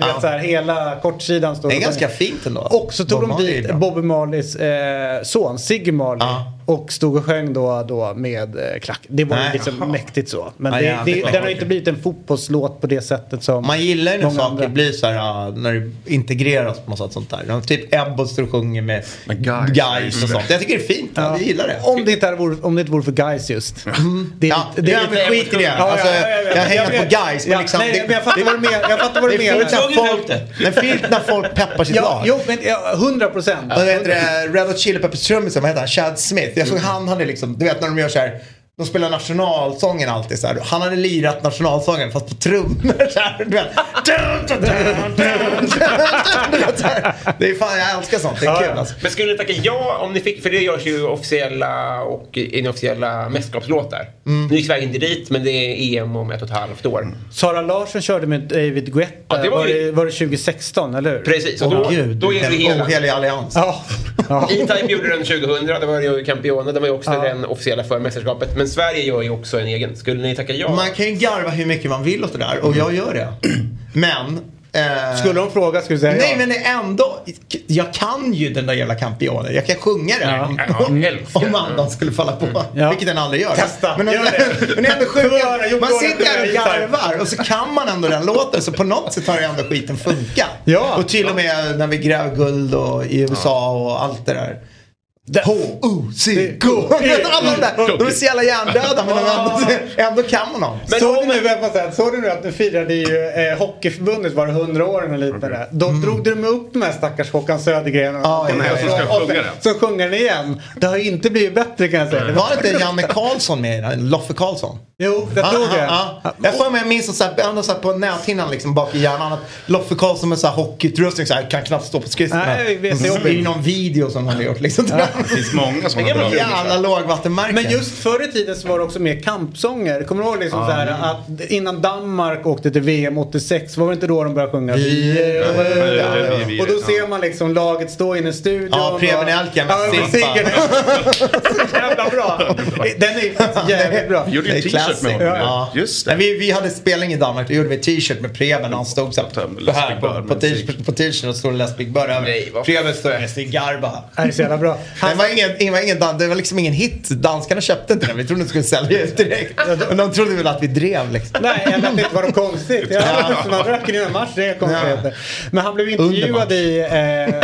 ja. så här, hela kortsidan står Det är ganska fint ändå. Och så tog Bob de dit. Bobby Marleys eh, son, Siggy Marley. Ja. Och stod och sjöng då, då med eh, klack. Det var Nej, liksom jaha. mäktigt så. Men Ja, det, jävligt det, bra. den har inte blivit en fotbollslåt på det sättet som Man gillar ju när saker andra. blir så här, ja, när det integreras på något sätt sånt där. Typ Ebba står och sjunger med guys. guys och sånt. Jag tycker det är fint. Ja. Jag gillar det. Om det inte vore, om det inte vore för guys just. Det, Ja, det är men skit i det. Alltså, jag hänger på guys. Men Ja, liksom, nej, det, men jag fattar vad du menar. Jag fattar vad du det är menar. fint när folk, det är fint när folk peppar sitt Ja, lag. jo, men ja, 100 procent. Vad heter det? Red Hot Chili Peppers trummisen, vad heter han? Chad Smith. Jag såg han hade liksom, du vet när de gör så här. De spelar nationalsången alltid så här. Han hade lirat nationalsången fast på trummor. Så här. Det är fan, jag älskar sånt. Det är kul alltså. Men skulle ni tacka ja om ni fick, för det görs ju officiella och inofficiella mästerskapslåtar. Mm. Ni gick vägen inte dit men det är EM om ett och ett halvt år. Sara Larsson körde med David Guetta. Ja, det var var, det, var det 2016, eller hur? Precis, och Åh då, gud, då vi en hela. ohelig allians. Ja. ja. E-Type gjorde den 2000, det var ju Campione, det var ju också Ja. den officiella för mästerskapet. Men Sverige gör ju också en egen. Skulle ni tacka ja? Man kan ju garva hur mycket man vill åt det där och jag gör det. Men... eh, Skulle de fråga skulle du säga Nej ja. men det är ändå, jag kan ju den där jävla Campione. Jag kan sjunga den. Ja. Ja, jag älskar Om andan skulle falla på. Ja. Vilket den aldrig gör. Testa. Men, Gör det. men det är ändå jo, Man sitter här och garvar och så kan man ändå den låten. Så på något sätt har det ändå skiten funka. Ja. Och till och med när vi gräver guld och i USA och allt det där. H-O-C-K. Alla de där? De är så jävla hjärndöda men de ändå, kan man dem. Men såg, du nu, vänta, vänta, såg du nu att nu firade ju eh, Hockeyförbundet var det 100 år eller lite där. Då drog de upp de här stackars Håkan Södergren och den. Så sjunger den igen. Det har ju inte blivit bättre kan jag säga. Det Var inte Janne Karlsson med i? Loffe Karlsson? Jo, jag tror det. Ja, ja. Jag får mig jag minns att så här, ändå så här på näthinnan liksom bak i hjärnan att Loffe Karlsson med så här hockeyutrustning så här, kan knappt stå på skridskorna. Jag det är ju någon video som han har gjort liksom. Det finns många har bra Jävla lågvattenmärke. Men just förr i tiden så var det också mer kampsånger. Kommer du ihåg liksom så här, att innan Danmark åkte till VM 86 var det inte då de började sjunga Vi Och då ser man liksom laget stå inne i studion. Ja, Preben Elken med Ja, Simpa. Siggen. Så jävla bra. Den är jävligt bra. Vi gjorde ju t-shirt med honom. Ja. Just det. vi, vi hade spelning i Danmark, då gjorde vi t-shirt med Preben och han stod så här på, t-shirten och stod Les Big Bird över. Preben stod med sin garba. Det är så jävla bra. Det var ingen, det var ingen, dan- det var liksom ingen hit. Danskarna köpte inte den. Vi trodde den skulle sälja ut direkt. Och de trodde väl att vi drev liksom. Nej, jag vet inte vad de konstigt. Ja, Ja. Man röker innan match, det är konstigheter. Men han blev intervjuad i... Eh,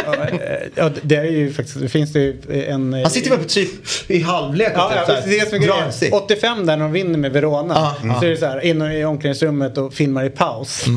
ja, det är ju faktiskt... Det finns det ju en... Han sitter väl på typ i halvlek och Ja, typ ja, det är det som är drar grejen. sig. 85 där när de vinner med Verona. Ja, ja. Så är det så här, inne i omklädningsrummet och filmar i paus.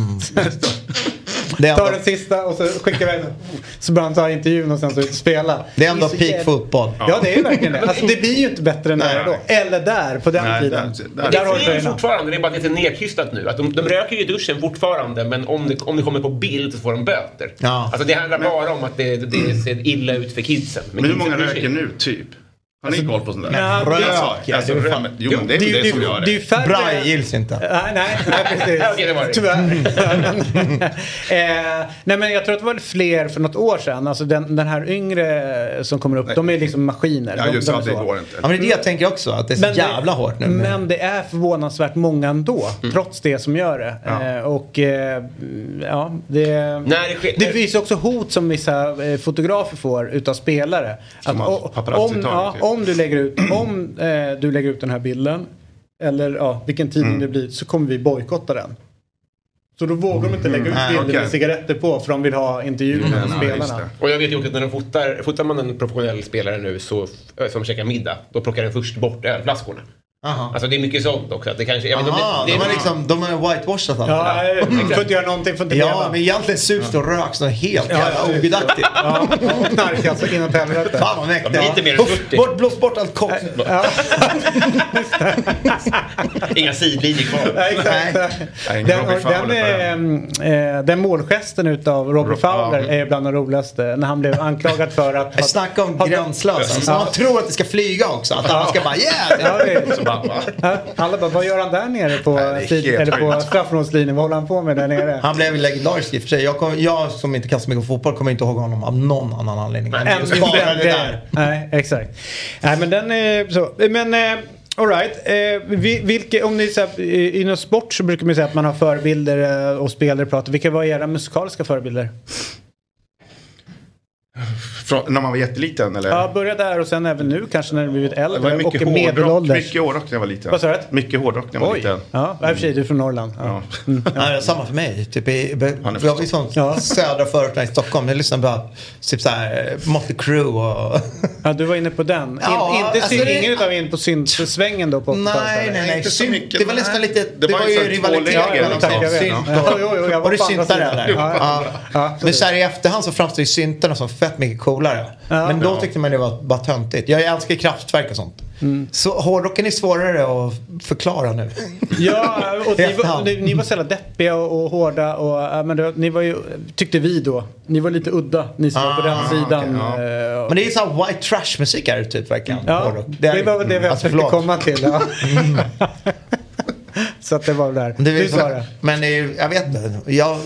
Det ändå, den sista och så skickar iväg den. Så börjar han ta intervjun och sen så spela. det är ändå peak fotboll. Ja det är verkligen det. Alltså, det blir ju inte bättre än där då. Eller där på den Nej, tiden. där- Där, där- Det är tröjorna. fortfarande, det är bara lite nedkystat nu. Att de, de röker ju i duschen fortfarande men om det, om det kommer på bild så får de böter. Ja. Alltså det handlar bara om att det, det ser illa ut för kidsen. Men hur kidsen många röker nu, typ? Har ni koll på sånt där? Ja, Rök, Alltså, ja, alltså, det är fan- jo, men det är Det ju- det som det- gör det det. färre... Braille gills inte. Nej, nej, nej precis. Det var det. Tyvärr. eh, nej men jag tror att det var fler för något år sedan. Alltså den, den här yngre som kommer upp, de är liksom maskiner. Ja, de, just de det. är Det så. går inte. Ja, men det är det jag tänker också. Att det är så Men det- jävla hårt nu. Men det är förvånansvärt många ändå, trots det som gör det. Ja. Eh, och eh, ja, det... När det sker- Det finns också hot som vissa eh, fotografer får utav spelare. Som Att, o- paparazzi om, tar, ja, typ. Om, du lägger ut, om eh, du lägger ut den här bilden, eller ja, vilken tidning Mm. det blir, så kommer vi bojkotta den. Så då vågar de inte lägga ut Nej, bilder okej. med cigaretter på för de vill ha intervjuer med Mm, ja, spelarna. det. Och jag vet ju också att när de fotar, fotar man en professionell spelare nu så, som käkar middag, då plockar den först bort ölflaskorna. Aha. Alltså det är mycket sånt också. Att det kanske, jag Aha, det, det, de har liksom, de har whitewashat allt. Ja, det där. nej, får inte göra någonting, får inte ja, leva. men egentligen sups det och röks något helt Ja, jävla ja. ogudaktigt. Ja, och knark alltså inåt helvete. Fan vad mäktigt. Är lite mer än 40. Bort, blås bort allt koks. Ja, Inga sidlinjer kvar. ja, exakt. Nej, Den, den, på eh, den målgesten utav Robbie Rob- Fowler ja. är bland de roligaste. När han blev anklagad för att... Jag snackar om gränslös. Alltså, Ja. Man tror att det ska flyga också. Att alla ska bara yeah! Alla bara, vad gör han där nere på, Nej, eller på straffområdeslinjen? Vad håller han på med där nere? Han blev legendarisk i och för sig. Jag, kom, jag som inte kan så mycket fotboll kommer inte ihåg honom av någon annan anledning. än bara det där. Nej, exakt. Nej, men den är så. Men eh, alright. Eh, vi- vilka, om ni så här, i- inom sport så brukar man säga att man har förebilder eh, och spelare pratar. Vilka var era musikaliska förebilder? Från, när man var jätteliten eller? Ja, börja där och sen även nu kanske när du blivit det var äldre och mycket hårdrock, medelålders. mycket hårdrock när jag var liten. Vad sa du? Mycket hårdrock när jag var liten. Ja, i och för sig du är från Norrland. Ja. Ja. Ja, samma för mig. Typ i, jag var i sånt Ja. södra förorterna i Stockholm. Jag lyssnade bara typ såhär Motley Crue och... Ja, du var inne på den. Ja, In, inte alltså syn, det- ingen utav er in på syntsvängen då på 80-talet? Nej, nej, nej. Inte så mycket, det var nästan lite... Det, Det var var ju så här rivalitet mellan Ja, tack, jag vet. synt Ja, och... var du syntare eller? Ja, Ja. ja. Men så här i efterhand så framstår ju syntarna som fett mycket coolare. Ja. Men då tyckte man det var bara töntigt. Jag älskar kraftverk och sånt. Så hårdrocken är svårare att förklara nu. Ja, och ni var, ni, ni var så jävla deppiga och, och hårda och ja, men det, ni var ju, tyckte vi då, ni var lite udda, ni som var på den Ah, sidan. okej, eh, Men det är så här white trash musik är det typ verkligen. Ja, hårdrock. det, var det vi alltså, försökte komma till. Ja. så att det var där. Det är du så- sa det. Men det är, jag vet inte. Jag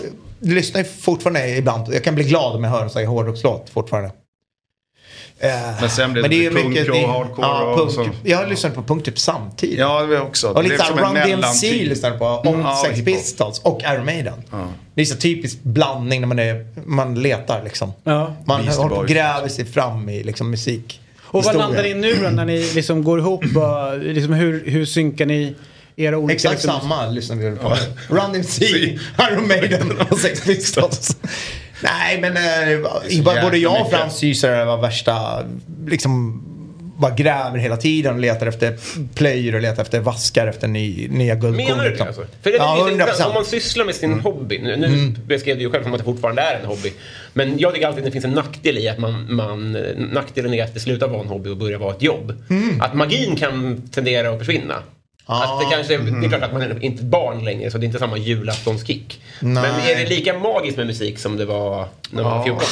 lyssnar ju fortfarande ibland. Jag kan bli glad om jag hör en hårdrockslåt fortfarande. Eh, Men sen blev det är ju punk mycket- och det- hardcore ja, och punk. så. Jag har lyssnat på punk typ samtidigt. Ja, det var också. Och Det lite såhär Run DMC jag på. Och Mm, ja, Sex hiphop. Pistols och Iron Maiden. Det är så typisk blandning när man, är, man letar liksom. Ja. Man Beastie håller på och gräver sig fram i liksom, musik. Och vad landar ni nu då när ni liksom går ihop? Och, liksom hur, hur synkar ni era olika... Exakt liksom, samma lyssnar vi på. Run DMC, Iron Maiden och Sex Pistols. Nej men eh, både jag och. Frans Ysare var värsta, liksom bara gräver hela tiden och letar efter plöjor och letar efter vaskar efter ny, nya guldkorn. Menar du det liksom. alltså? För det är ja, lite 100%. intressant. Om man sysslar med sin hobby. Nu, nu beskrev du ju själv som att det fortfarande är en hobby. Men jag tycker alltid att det finns en nackdel i att man, man nackdelen är att det slutar vara en hobby och börjar vara ett jobb. Att magin kan tendera att försvinna. Att det, kanske, det är klart att man är inte barn längre så det är inte samma julaftonskick. Men är det lika magiskt med musik som det var när man var 14?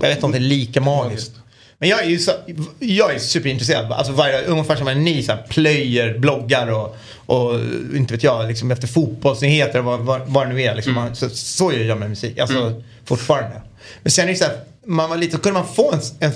Jag vet inte om det är lika magiskt. Men jag är ju så, jag är superintresserad. Alltså varje, ungefär som ni så här, plöjer, bloggar och, och inte vet jag, liksom efter fotbollsnyheter vad, vad, vad det nu är. Liksom. Man, så, så gör jag med musik. Alltså fortfarande. Men sen är det så här, man var liten så kunde man få en, en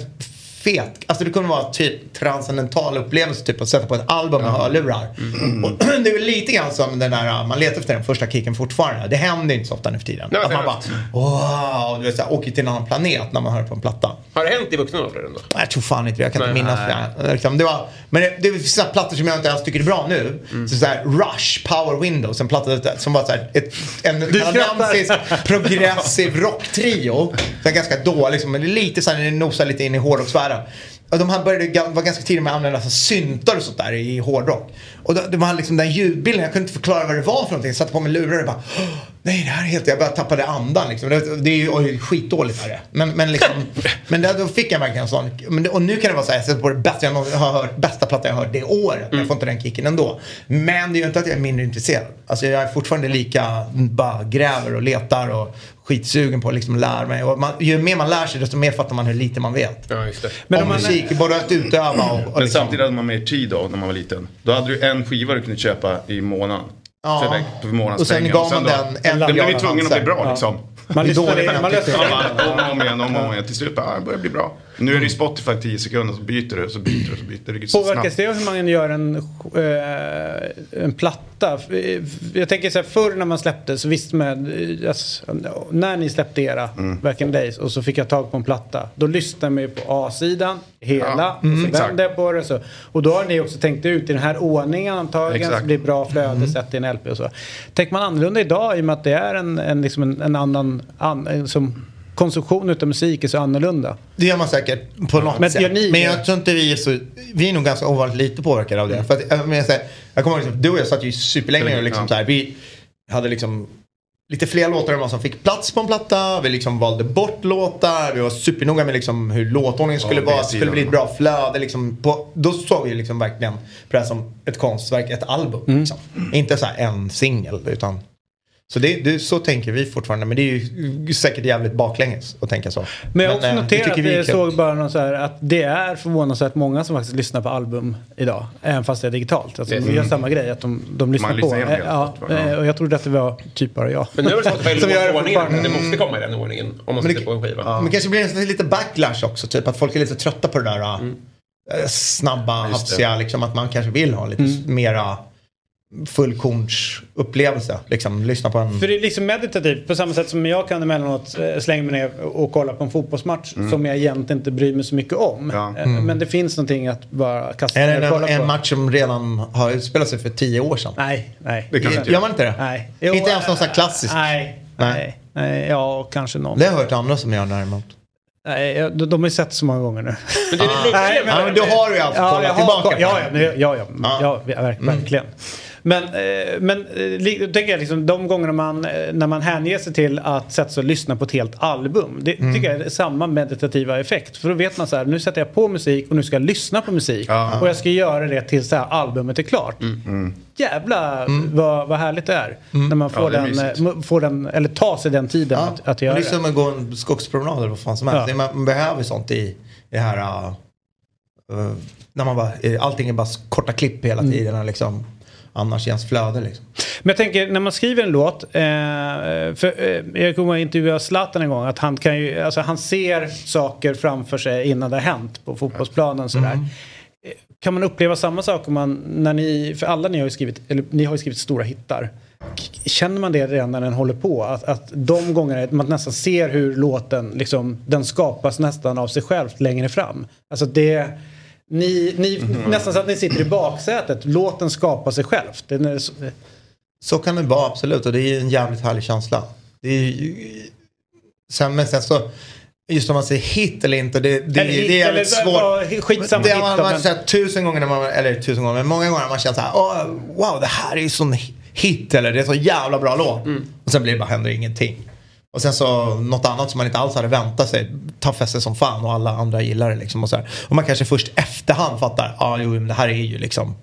fet. Alltså det kunde vara typ transcendental upplevelse typ att sätta på ett album med hörlurar. Mm. Och det är lite grann som den där, man letar efter den första kicken fortfarande. Det händer inte så ofta nu för tiden. Nej, att man bara wow, du vet, så här, åker till en annan planet när man hör på en platta. Har det hänt i vuxen ålder ändå? Jag tror fan inte det. Jag kan inte Nej. minnas det. Liksom, det var, men det, det finns plattor som jag inte ens tycker är bra nu. Mm. Så, så här, Rush, Power Windows, en platta som var så här, ett, en kanadensisk progressiv rocktrio. Ganska dålig, liksom, men det är lite så här, det nosar lite in i hårdrocksvärlden. Och de här började vara ganska tidigt med att använda alltså syntar och sånt där i hårdrock. Och det var liksom den ljudbilden, jag kunde inte förklara vad det var för någonting. Jag satte på mig lurar och bara Nej det här är helt, jag bara tappade andan liksom. Det, det är ju skitdåligt är det. Men, men liksom, men det, då fick jag verkligen en sån. Men och nu kan det vara så här, jag sätter på det bästa jag har hört, bästa platta jag har hört det året. Men jag får inte den kicken ändå. Men det är ju inte att jag är mindre intresserad. Alltså jag är fortfarande lika, bara gräver och letar och skitsugen på att liksom lära mig. Och man, ju mer man lär sig desto mer fattar man hur lite man vet. Ja, just det. Men om musik, både att utöva och, och Men liksom, samtidigt hade man mer tid då när man var liten. Då hade du en skiva du kunde köpa i månaden. Ja. För, veck- för månadspengen. Och sen gav man då, den en Då blev miljard tvungna att bli bra liksom. Man för man den om och om igen, om och om igen. Till slut bara, ah, det börjar bli bra. Nu är det ju Spotify 10 sekunder, så byter du, så byter du, så byter du. så Påverkas det av hur man gör en, eh, en platta? Jag tänker så här, förr när man släppte så visste man, eh, alltså, när ni släppte era Mm. Back in Days och så fick jag tag på en platta. Då lyssnade man ju på A-sidan, hela, Ja, och så mm, vände jag på det. Så, och då har ni också tänkt ut i den här ordningen antagligen, Exakt. så blir det bra flöde sett i en LP och så. Tänker man annorlunda idag i och med att det är en, en, liksom en, en annan, an, som konsumtion utav musik är så annorlunda? Det gör man säkert på något Men sätt. ni men jag tror inte vi är så... Vi är nog ganska ovanligt lite påverkade av det. För att, jag, men jag, säger, jag kommer ihåg, liksom, du och jag satt ju superlänge och liksom Ja. så här, vi hade liksom lite fler låtar än vad som fick plats på en platta. Vi liksom valde bort låtar. Vi var supernoga med liksom hur låtordningen skulle Ja, vara. Det skulle bli ett bra flöde. Liksom på, då såg vi liksom verkligen på det här som ett konstverk, ett album. Mm. Liksom. Inte så här en singel utan så det, det, så tänker vi fortfarande. Men det är ju säkert jävligt baklänges att tänka så. Men jag har också eh, det noterat, vi är jag såg bara någon så här, att det är förvånansvärt många som faktiskt lyssnar på album idag. Även fast det är digitalt. Alltså, de gör samma grej, att de, de lyssnar Man på. lyssnar Eh, hela Ja, Spotify, ja. eh, och jag trodde att det var typ bara jag. Men nu har det ordningen. fortfarande. Det måste komma i den ordningen om man Men det- på en skiva. Men kanske blir det lite backlash också. Typ att folk är lite trötta på det där äh, snabba, Just det. hafsiga. Liksom, att man kanske vill ha lite mera fullkornsupplevelse. Liksom, lyssna på en... För det är liksom meditativt på samma sätt som jag kan emellanåt eh, slänga mig ner och kolla på en fotbollsmatch som jag egentligen inte bryr mig så mycket om. Ja. Eh, Men det finns någonting att bara kasta ner och en, kolla en på. match som redan har utspelat sig för tio år sedan? Nej, nej. Det kan jag inte Gör man inte det? Nej. Inte ens någon sån här klassisk? Nej, Nej. nej. nej. Ja, kanske någon. Det har jag hört andra som gör däremot. Nej, de, de har ju sett så många gånger nu. Men det är det Nej, med Ja, men då har du ju alltså kollat jag har- tillbaka ja, ja, men- ja, ja, Ja. ja, ja, verk, verkligen. Men, eh, men eh, tänker jag liksom, de gångerna man, eh, när man hänger sig till att sätta sig och lyssna på ett helt album. Det tycker jag är samma meditativa effekt. För då vet man så här, nu sätter jag på musik och nu ska jag lyssna på musik. Ja. Och jag ska göra det tills här albumet är klart. Jävla vad, vad härligt det är. När man får, Ja, är den, får den, eller tar sig den tiden Ja. att, att göra det är det. som att gå en skogspromenad eller vad fan som helst. Ja. Man, man behöver sånt i, det här... Uh, när man bara, allting är bara korta klipp hela Mm. tiden. och Liksom, annars känns flöde liksom. Men jag tänker när man skriver en låt. Eh, för, eh, jag kommer att intervjua Zlatan en gång. Att han, kan ju, alltså, han ser saker framför sig innan det har hänt på fotbollsplanen. Sådär. Mm. Eh, Kan man uppleva samma sak om man, när ni, för alla ni har ju skrivit, eller ni har skrivit stora hittar. Känner man det redan när den håller på? Att, att de gångerna man nästan ser hur låten, liksom, den skapas nästan av sig själv längre fram. Alltså det, ni, ni, Mhm. nästan så att ni sitter i baksätet. Låten skapar sig själv. Den så- Så kan det vara absolut och det är en jävligt härlig känsla. Det är, sen, men sen så, just om man säger hit eller inte, det, det, Eller hit, det är jävligt svårt. skitsamma det hit har man, då, man men- sett tusen gånger, när man, eller tusen gånger, men många gånger har man känt så här, "Åh, wow det här är ju sån hit eller det är så jävla bra låt. Mm. Och sen blir det bara, händer ingenting. Och sen så något annat som man inte alls hade väntat sig tar fäste som fan och alla andra gillar det liksom. Och, så här. och man kanske först efterhand fattar, ja ah, jo men det här är ju liksom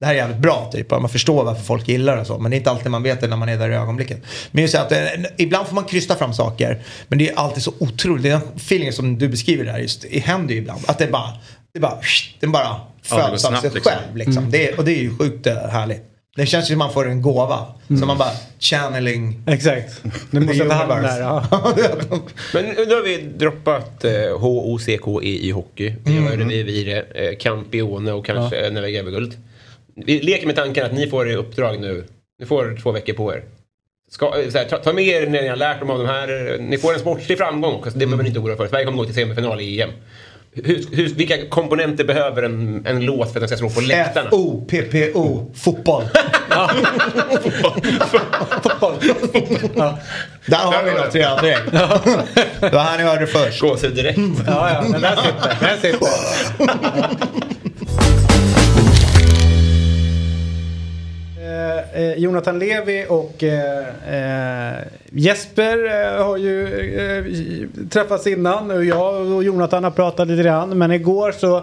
det här är jävligt bra typ. Man förstår varför folk gillar det och så. Men det är inte alltid man vet det när man är där i ögonblicket. Men just att, eh, ibland får man krysta fram saker. Men det är alltid så otroligt. Den feelingen som du beskriver där just, det händer ju ibland. Att det bara, det bara, den bara föds av snabbt, sig liksom. själv. Liksom. Det, och det är ju sjukt eh, härligt. Det känns ju som man får en gåva. Mm. Så man bara channeling. Exakt. Nu måste jag ta hand det här. Ja. Men nu har vi droppat eh, H-O-C-K-E i hockey. Vi Mm. har Revire, eh, Campione och kanske ja. Neve Gävleguld. Vi leker med tanken att ni får i uppdrag nu. Ni får två veckor på er. Ska, eh, så här, ta, ta med er när ni har lärt dem av de här. Ni får en sportslig framgång. Så det behöver ni inte oroa för. Sverige kommer gå till semifinal i EM. Hur, hur, vilka komponenter behöver en, en låt för att den ska slå på läktarna? F-O-P-P-O. Fotboll. Fotboll. Ja. Där har vi något redan direkt. Det var här ni hörde först. Gåshud direkt. Ja, ja, men där sitter den. sitter. Eh, eh, Jonathan Levi och eh, eh, Jesper eh, har ju träffats innan och jag och Jonathan har pratat lite grann. Men igår så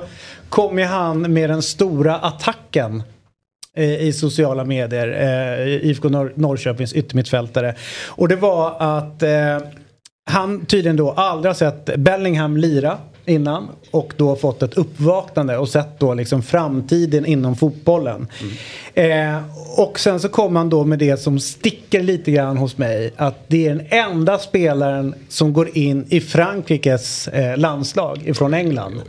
kom ju han med den stora attacken i sociala medier. IFK Nor- Norrköpings yttermittfältare. Och det var att han tydligen då aldrig har sett Bellingham lira innan och då fått ett uppvaknande och sett då liksom framtiden inom fotbollen. Eh, och sen så kom han då med det som sticker lite grann hos mig att det är den enda spelaren som går in i Frankrikes eh, landslag ifrån England.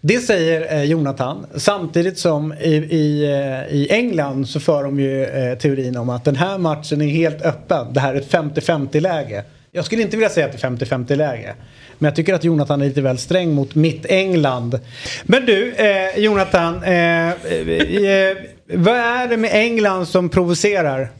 Det säger eh, Jonathan. Samtidigt som i, i, eh, i England så för de ju eh, teorin om att den här matchen är helt öppen. Det här är ett 50-50 läge. Jag skulle inte vilja säga att det är 50-50 läge. Men jag tycker att Jonathan är lite väl sträng mot mitt England. Men du, eh, Jonathan. Eh, eh, vad är det med England som provocerar?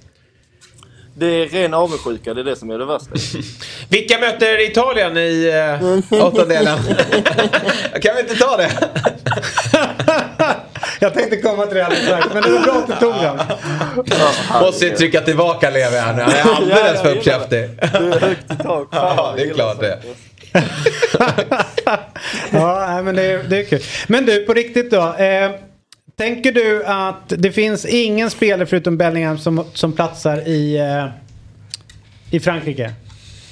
Det är ren avundsjuka, det är det som är det värsta. Vilka möter Italien i uh, åttondelen? kan vi inte ta det? jag tänkte komma till det alldeles strax, men det var bra att du tog den. Måste ju trycka tillbaka Levi här nu. Han är alldeles för uppkäftig. Det är högt i tak. Ja, det är klart det. ja, men det är, det är kul. Men du, på riktigt då. Eh, tänker du att det finns ingen spelare förutom Bellingham som, som platsar i, eh, i Frankrike?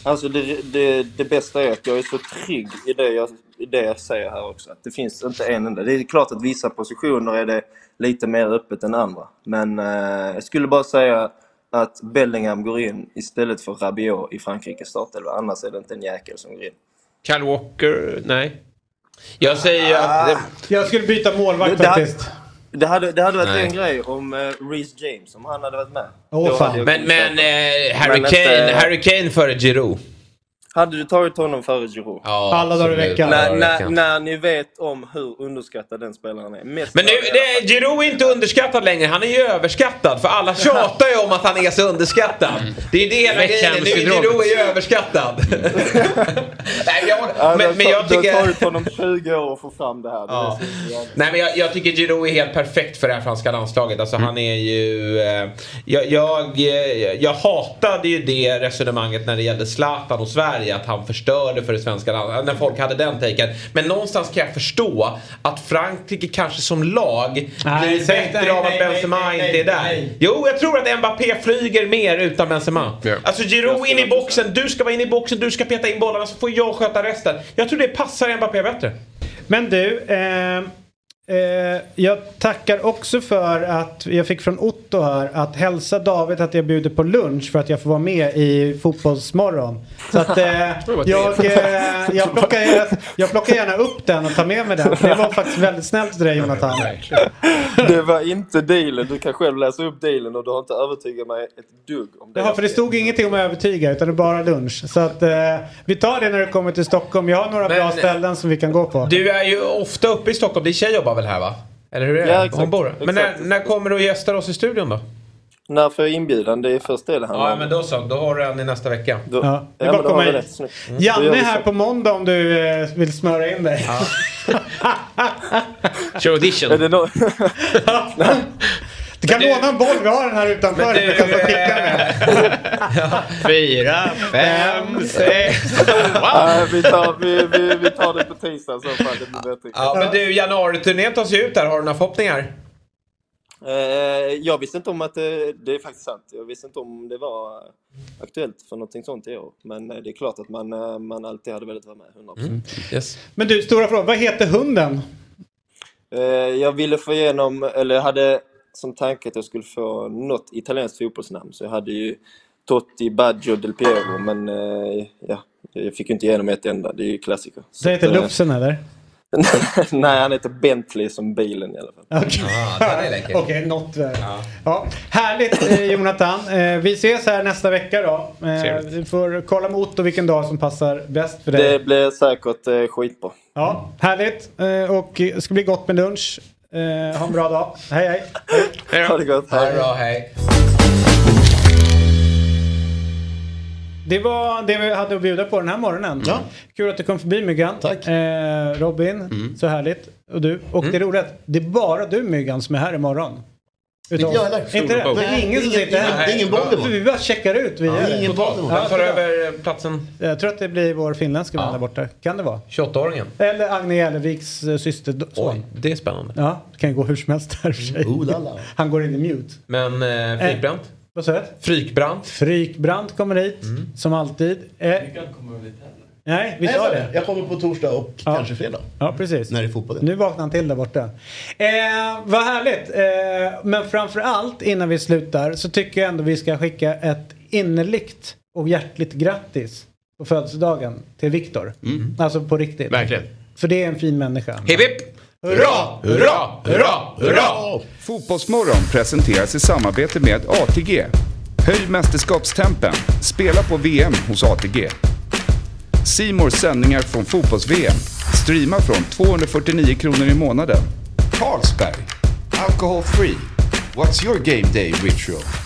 Alltså det, det, det bästa är att jag är så trygg i det jag, i det jag säger här också. Att det finns inte en enda. Det är klart att vissa positioner är det lite mer öppet än andra. Men eh, jag skulle bara säga att Bellingham går in istället för Rabiot i Frankrikes startelva. Annars är det inte en jäkel som går in. Kyle Walker, nej. Jag säger att... Det... Jag skulle byta målvakt det- faktiskt. Det hade, det hade varit Nej. en grej om uh, Reece James, om han hade varit med. Jag Men, men köpa. eh, Harry, Kane, Harry Kane före Giroud. Hade du tagit honom före Giroud? Ja, Alla dagar i veckan. När, när, när ni vet om hur underskattad den spelaren är. Mest Men nu, det, Giroud är inte underskattad längre. Han är ju överskattad. För alla tjatar ju om att han är så underskattad. Det är det hela grejen. Nu är Giroud är ju överskattad. Nej, jag, Ja, men, men jag Det har tycker... tagit honom 20 år att få fram det här. Det Ja. Nej men jag, jag tycker Giroud är helt perfekt för det här franska landslaget. Alltså han är ju... Eh, jag, jag, eh, jag hatade ju det resonemanget när det gällde Zlatan och Sverige. Att han förstörde för det svenska landslaget. När folk hade den taken. Men någonstans kan jag förstå att Frankrike kanske som lag Nej, blir bättre nej, av att Benzema nej, nej, inte är där. nej. Jo, jag tror att Mbappé flyger mer utan Benzema. Ja. Alltså Giroud in i boxen, du ska vara inne i boxen, du ska peta in bollarna så får jag sköta resten. Jag tror det passar Mbappé bättre. Men du, eh, eh, jag tackar också för att jag fick från Otto här att hälsa David att jag bjuder på lunch för att jag får vara med i Fotbollsmorgon. Så att eh, jag, eh, jag, plockar, jag plockar gärna upp den och tar med mig den. Det var faktiskt väldigt snällt av dig Jonathan. Det var inte dealen. Du kan själv läsa upp dealen och du har inte övertygat mig ett dugg om det. Jaha, för det stod ingenting om att övertyga utan det är bara lunch. Så att eh, vi tar det när du kommer till Stockholm. Jag har några Men- bra ställen som vi kan gå på. Du är ju ofta uppe i Stockholm. Din tjej jobbar väl här va? Eller hur är det? Ja, exakt. Hon bor Men när, när kommer du och gästar oss i studion då? När får jag inbjudan? Det är först det det handlar Ja men då så. Då har du en i nästa vecka. Då, Ja, det är ja, bara då komma hit. Mm, Janne är här på måndag om du eh, vill smöra in dig. Kör audition. Är det no- Du kan du- låna en boll, vi har den här utanför. Du kan få du, kicka med. Fyra, fem, sex. Nej, vi, tar, vi, vi, vi tar det på tisdag så fall. Det blir bättre. Ja men du, januariturnén tar sig ut där. Har du några förhoppningar? Eh, jag visste inte om att det, det är faktiskt sant. Jag visste inte om det var aktuellt för någonting sånt i år. Men eh, det är klart att man, eh, man alltid hade velat vara med. 100%. Mm. Yes. Men du, stora fråga. Vad heter hunden? Jag ville få igenom, eller jag hade som tanke att jag skulle få något italienskt fotbollsnamn. Så jag hade ju Totti, Baggio, Del Piero. Men eh, ja, jag fick ju inte igenom ett enda. Det är ju klassiker. Det heter eh, Lufsen eller? Nej, han heter Bentley som bilen i alla fall. Okej, Ah, är läcker. Okej, något. eh, Ja. Härligt eh, Jonathan. Eh, Vi ses här nästa vecka då. Eh. Vi får kolla med Otto vilken dag som passar bäst för dig. Det blir säkert eh, skitbra. Ja, härligt. Eh, Och det ska bli gott med lunch. Eh, Ha en bra dag. Hej hej. Ha det gott. Ha det bra, hej. Det var det vi hade att bjuda på den här morgonen. Ja. Kul att du kom förbi Myggan. Tack. Eh, Robin, så härligt. Och du. Och det är roligt, det är bara du Myggan som är här imorgon. Utav- heller. Inte det? Det är ingen som ingen- sitter här. ingen- ingen boll För vi bara checkar ut. Vi är ingen Vem Ja, tar över platsen? Jag tror att det blir vår finländska vän där borta. Kan det vara? 28-åringen? Eller Agne Jälleviks eh, syster. Oj, det är spännande. Ja, det kan gå hur som helst och för sig. Han går in i mute. Men eh, Frykbrant? Vad sa du? Frykbrant? Frykbrant kommer hit, Mm. som alltid. Eh, nej, vi sa jag, det. jag kommer på torsdag och kanske fredag. Ja, precis. När det är fotboll. Nu vaknar han till där borta. Eh, vad härligt. Eh, men framför allt innan vi slutar så tycker jag ändå vi ska skicka ett innerligt och hjärtligt grattis på födelsedagen till Viktor. Alltså på riktigt. Verkligen. För det är en fin människa. Hipp hipp! Hurra! Hurra! Hurra! Hurra! Fotbollsmorgon presenteras i samarbete med ATG. Höj mästerskapstempen. Spela på VM hos ATG. Simors sändningar från fotbolls-VM. Streama från 249 kronor i månaden. Carlsberg. Alcohol free. What's your game day ritual?